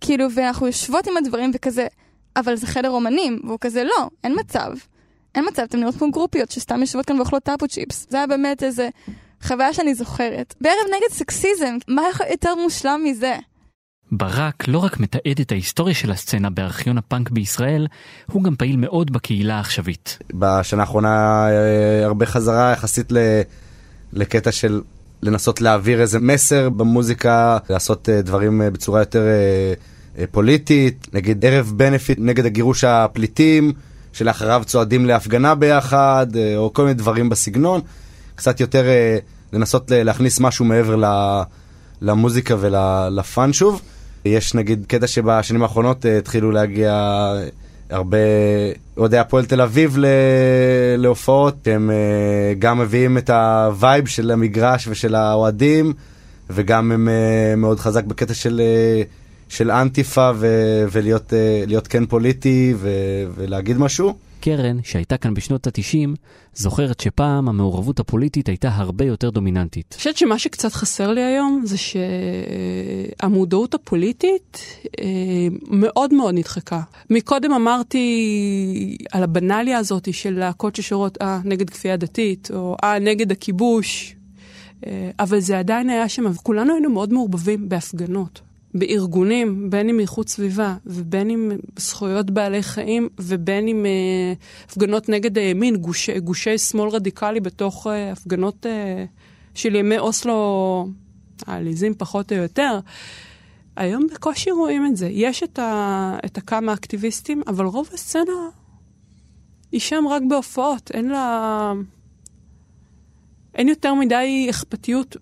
כאילו, ואנחנו יושבות עם הדברים וכזה, אבל זה חדר אומנים, והוא כזה, לא, אין מצב. אין מצב, אתם נראות כמו גרופיות שסתם יושבות כאן ואוכלות טאפו צ'יפס. זה היה באמת איזה חוויה שאני זוכרת. בערב נגד סקסיזם, מה יותר מושלם מזה? ברק לא רק מתעד את ההיסטוריה של הסצנה בארכיון הפאנק בישראל, הוא גם פעיל מאוד בקהילה העכשווית. בשנה האחרונה אה, הרבה חזרה יחסית ל... לקטע של לנסות להעביר איזה מסר במוזיקה, לעשות אה, דברים אה, בצורה יותר פוליטית, נגיד ערב בנפיט נגד הגירוש הפליטים, שלאחריו צועדים להפגנה ביחד, או כל מיני דברים בסגנון. קצת יותר לנסות להכניס משהו מעבר למוזיקה ולפאן שוב. יש נגיד קטע שבשנים האחרונות uh, התחילו להגיע הרבה אוהדי הפועל תל אביב ל... להופעות, הם uh, גם מביאים את ה vibe של המגרש ושל האוהדים, וגם הם uh, מאוד חזק בקטע של, של אנטיפה ו... ולהיות כן פוליטי ו... ולהגיד משהו. קרן, שהייתה כאן בשנות ה-90, זוכרת שפעם המעורבות הפוליטית הייתה הרבה יותר דומיננטית. אני חושבת שמה שקצת חסר לי היום זה שהמודעות הפוליטית אה, מאוד מאוד נדחקה. מקודם אמרתי על הבנאליה הזאת של להקות ששורות, אה, נגד כפייה דתית, או אה, נגד הכיבוש. אה, אבל זה עדיין היה שם, וכולנו היינו מאוד מעורבבים בהפגנות. בארגונים, בין אם איכות סביבה, ובין אם זכויות בעלי חיים, ובין אם אה, הפגנות נגד הימין, גוש, גושי שמאל רדיקלי בתוך אה, הפגנות אה, של ימי אוסלו העליזים פחות או יותר. היום בקושי רואים את זה. יש את, ה, את הכמה אקטיביסטים, אבל רוב הסצנה היא שם רק בהופעות. אין לה... אין יותר מדי אכפתיות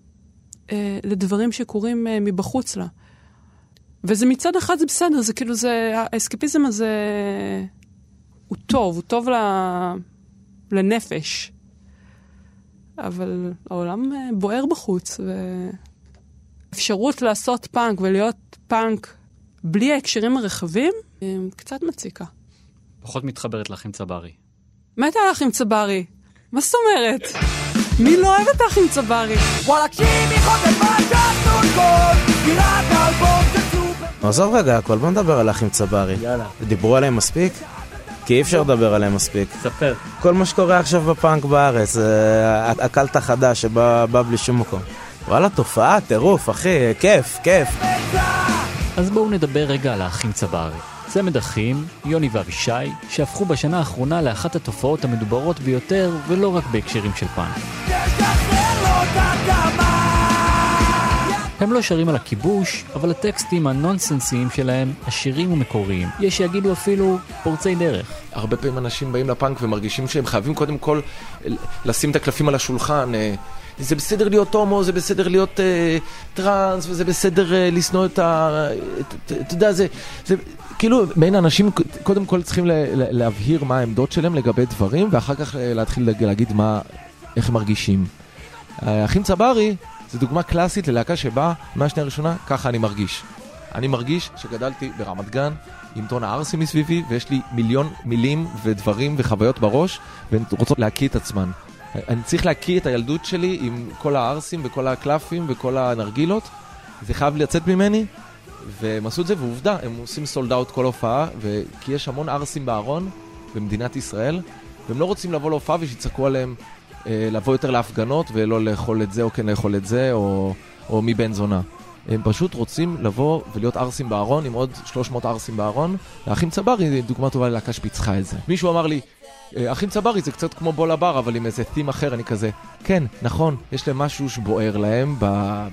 אה, לדברים שקורים אה, מבחוץ לה. וזה מצד אחד זה בסדר, זה כאילו זה, האסקפיזם הזה הוא טוב, הוא טוב ל... לנפש. אבל העולם אה, בוער בחוץ, ואפשרות לעשות פאנק ולהיות פאנק בלי ההקשרים הרחבים, אה, קצת מציקה. פחות מתחברת לך עם צברי. מתה לך עם צברי. מה זאת אומרת? מי לא אוהב אותך עם צברי? וואלה, קשיבי חוטף מה עזוב רגע הכל, בוא נדבר על אחים צברי. יאללה. דיברו עליהם מספיק? כי אי אפשר לדבר עליהם מספיק. ספר. כל מה שקורה עכשיו בפאנק בארץ, הקלט החדש שבא בלי שום מקום. וואלה, תופעה, טירוף, אחי, כיף, כיף. אז בואו נדבר רגע על האחים צברי. צמד אחים, יוני ואבישי, שהפכו בשנה האחרונה לאחת התופעות המדוברות ביותר, ולא רק בהקשרים של פאנק. הם לא שרים על הכיבוש, אבל הטקסטים הנונסנסיים שלהם עשירים ומקוריים. יש שיגידו אפילו פורצי דרך. הרבה פעמים אנשים באים לפאנק ומרגישים שהם חייבים קודם כל לשים את הקלפים על השולחן. אה, זה בסדר להיות הומו, זה בסדר להיות אה, טראנס, וזה בסדר אה, לשנוא את ה... אתה יודע, זה, זה... כאילו, מעין אנשים קודם כל צריכים לה, להבהיר מה העמדות שלהם לגבי דברים, ואחר כך אה, להתחיל להגיד מה, איך הם מרגישים. האחים צברי זה דוגמה קלאסית ללהקה שבאה מהשנייה הראשונה, ככה אני מרגיש. אני מרגיש שגדלתי ברמת גן עם טון הערסים מסביבי, ויש לי מיליון מילים ודברים וחוויות בראש, והן רוצות להקיא את עצמן. אני צריך להקיא את הילדות שלי עם כל הערסים וכל הקלפים וכל הנרגילות. זה חייב לצאת ממני, והם עשו את זה, ועובדה, הם עושים סולד אאוט כל הופעה, ו... כי יש המון ערסים בארון במדינת ישראל, והם לא רוצים לבוא להופעה ושיצעקו עליהם לבוא יותר להפגנות ולא לאכול את זה או כן לאכול את זה, או, או מי בן זונה. הם פשוט רוצים לבוא ולהיות ערסים בארון עם עוד 300 ערסים בארון. האחים צברי, דוגמה טובה ללהקה שפיצחה את זה. מישהו אמר לי, אה, אחים צברי זה קצת כמו בולה בר, אבל עם איזה theme אחר, אני כזה, כן, נכון, יש להם משהו שבוער להם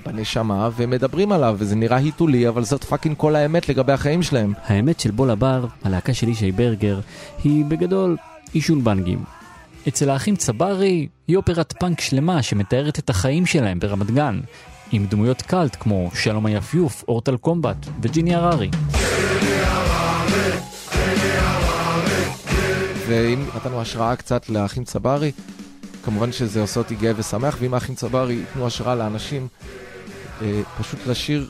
בנשמה, והם מדברים עליו, וזה נראה היתולי, אבל זאת fucking כל האמת לגבי החיים שלהם. האמת של בולה בר, הלהקה של ישי ברגר, היא בגדול עישון בנגים. אצל האחים צברי היא אופרת פאנק שלמה שמתארת את החיים שלהם ברמת גן, עם דמויות קאלט כמו שלום היפיוף, אורטל קומבט וג'יני הררי. ואם נתנו השראה קצת לאחים צברי, כמובן שזה עושה אותי גאה ושמח, ואם האחים צברי ייתנו השראה לאנשים, אה, פשוט לשיר,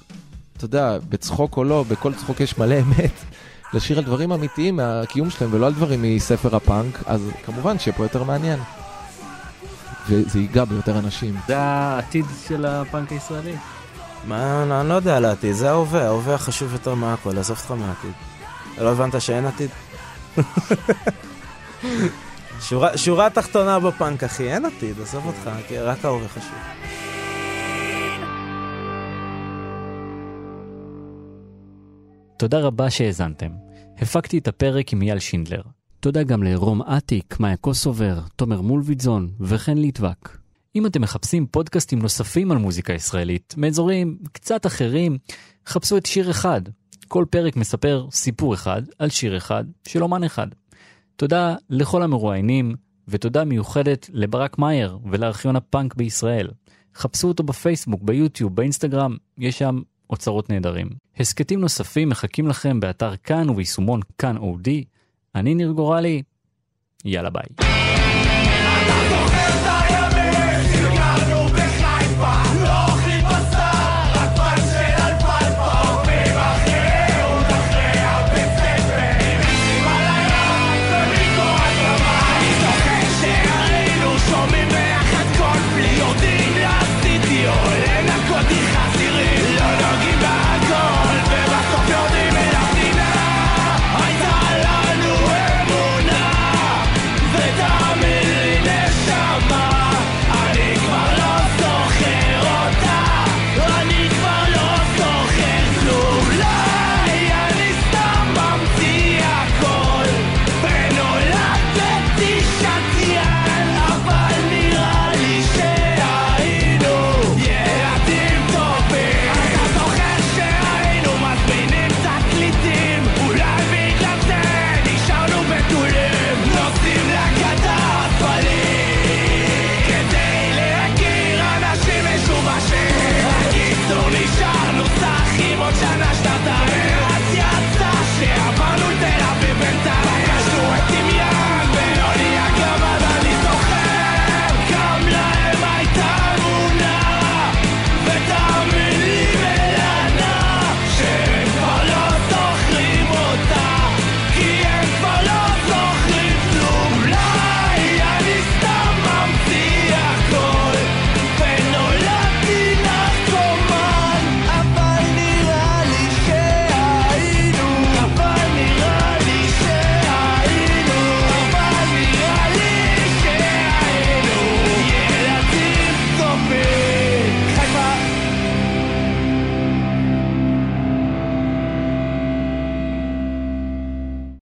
אתה יודע, בצחוק או לא, בכל צחוק יש מלא אמת, לשיר על דברים אמיתיים מהקיום שלהם ולא על דברים מספר הפאנק, אז כמובן שיהיה פה יותר מעניין. וזה ייגע ביותר אנשים. זה העתיד של הפאנק הישראלי? מה, אני לא יודע על העתיד, זה ההווה, ההווה החשוב יותר מהכל, עזוב אותך מהעתיד. לא הבנת שאין עתיד? שורה, שורה תחתונה בפאנק, אחי, אין עתיד, עזוב אותך, רק ההווה חשוב. תודה רבה שהאזנתם. הפקתי את הפרק עם אייל שינדלר. תודה גם לרום אטיק, מאיה קוסובר, תומר מולביטזון וחן ליטבק. אם אתם מחפשים פודקאסטים נוספים על מוזיקה ישראלית, מאזורים קצת אחרים, חפשו את שיר אחד. כל פרק מספר סיפור אחד על שיר אחד של אומן אחד. תודה לכל המרואיינים, ותודה מיוחדת לברק מאייר ולארכיון הפאנק בישראל. חפשו אותו בפייסבוק, ביוטיוב, באינסטגרם, יש שם אוצרות נהדרים. הסכתים נוספים מחכים לכם באתר כאן וביישומון כאן אודי. אני ניר גורלי, יאללה ביי.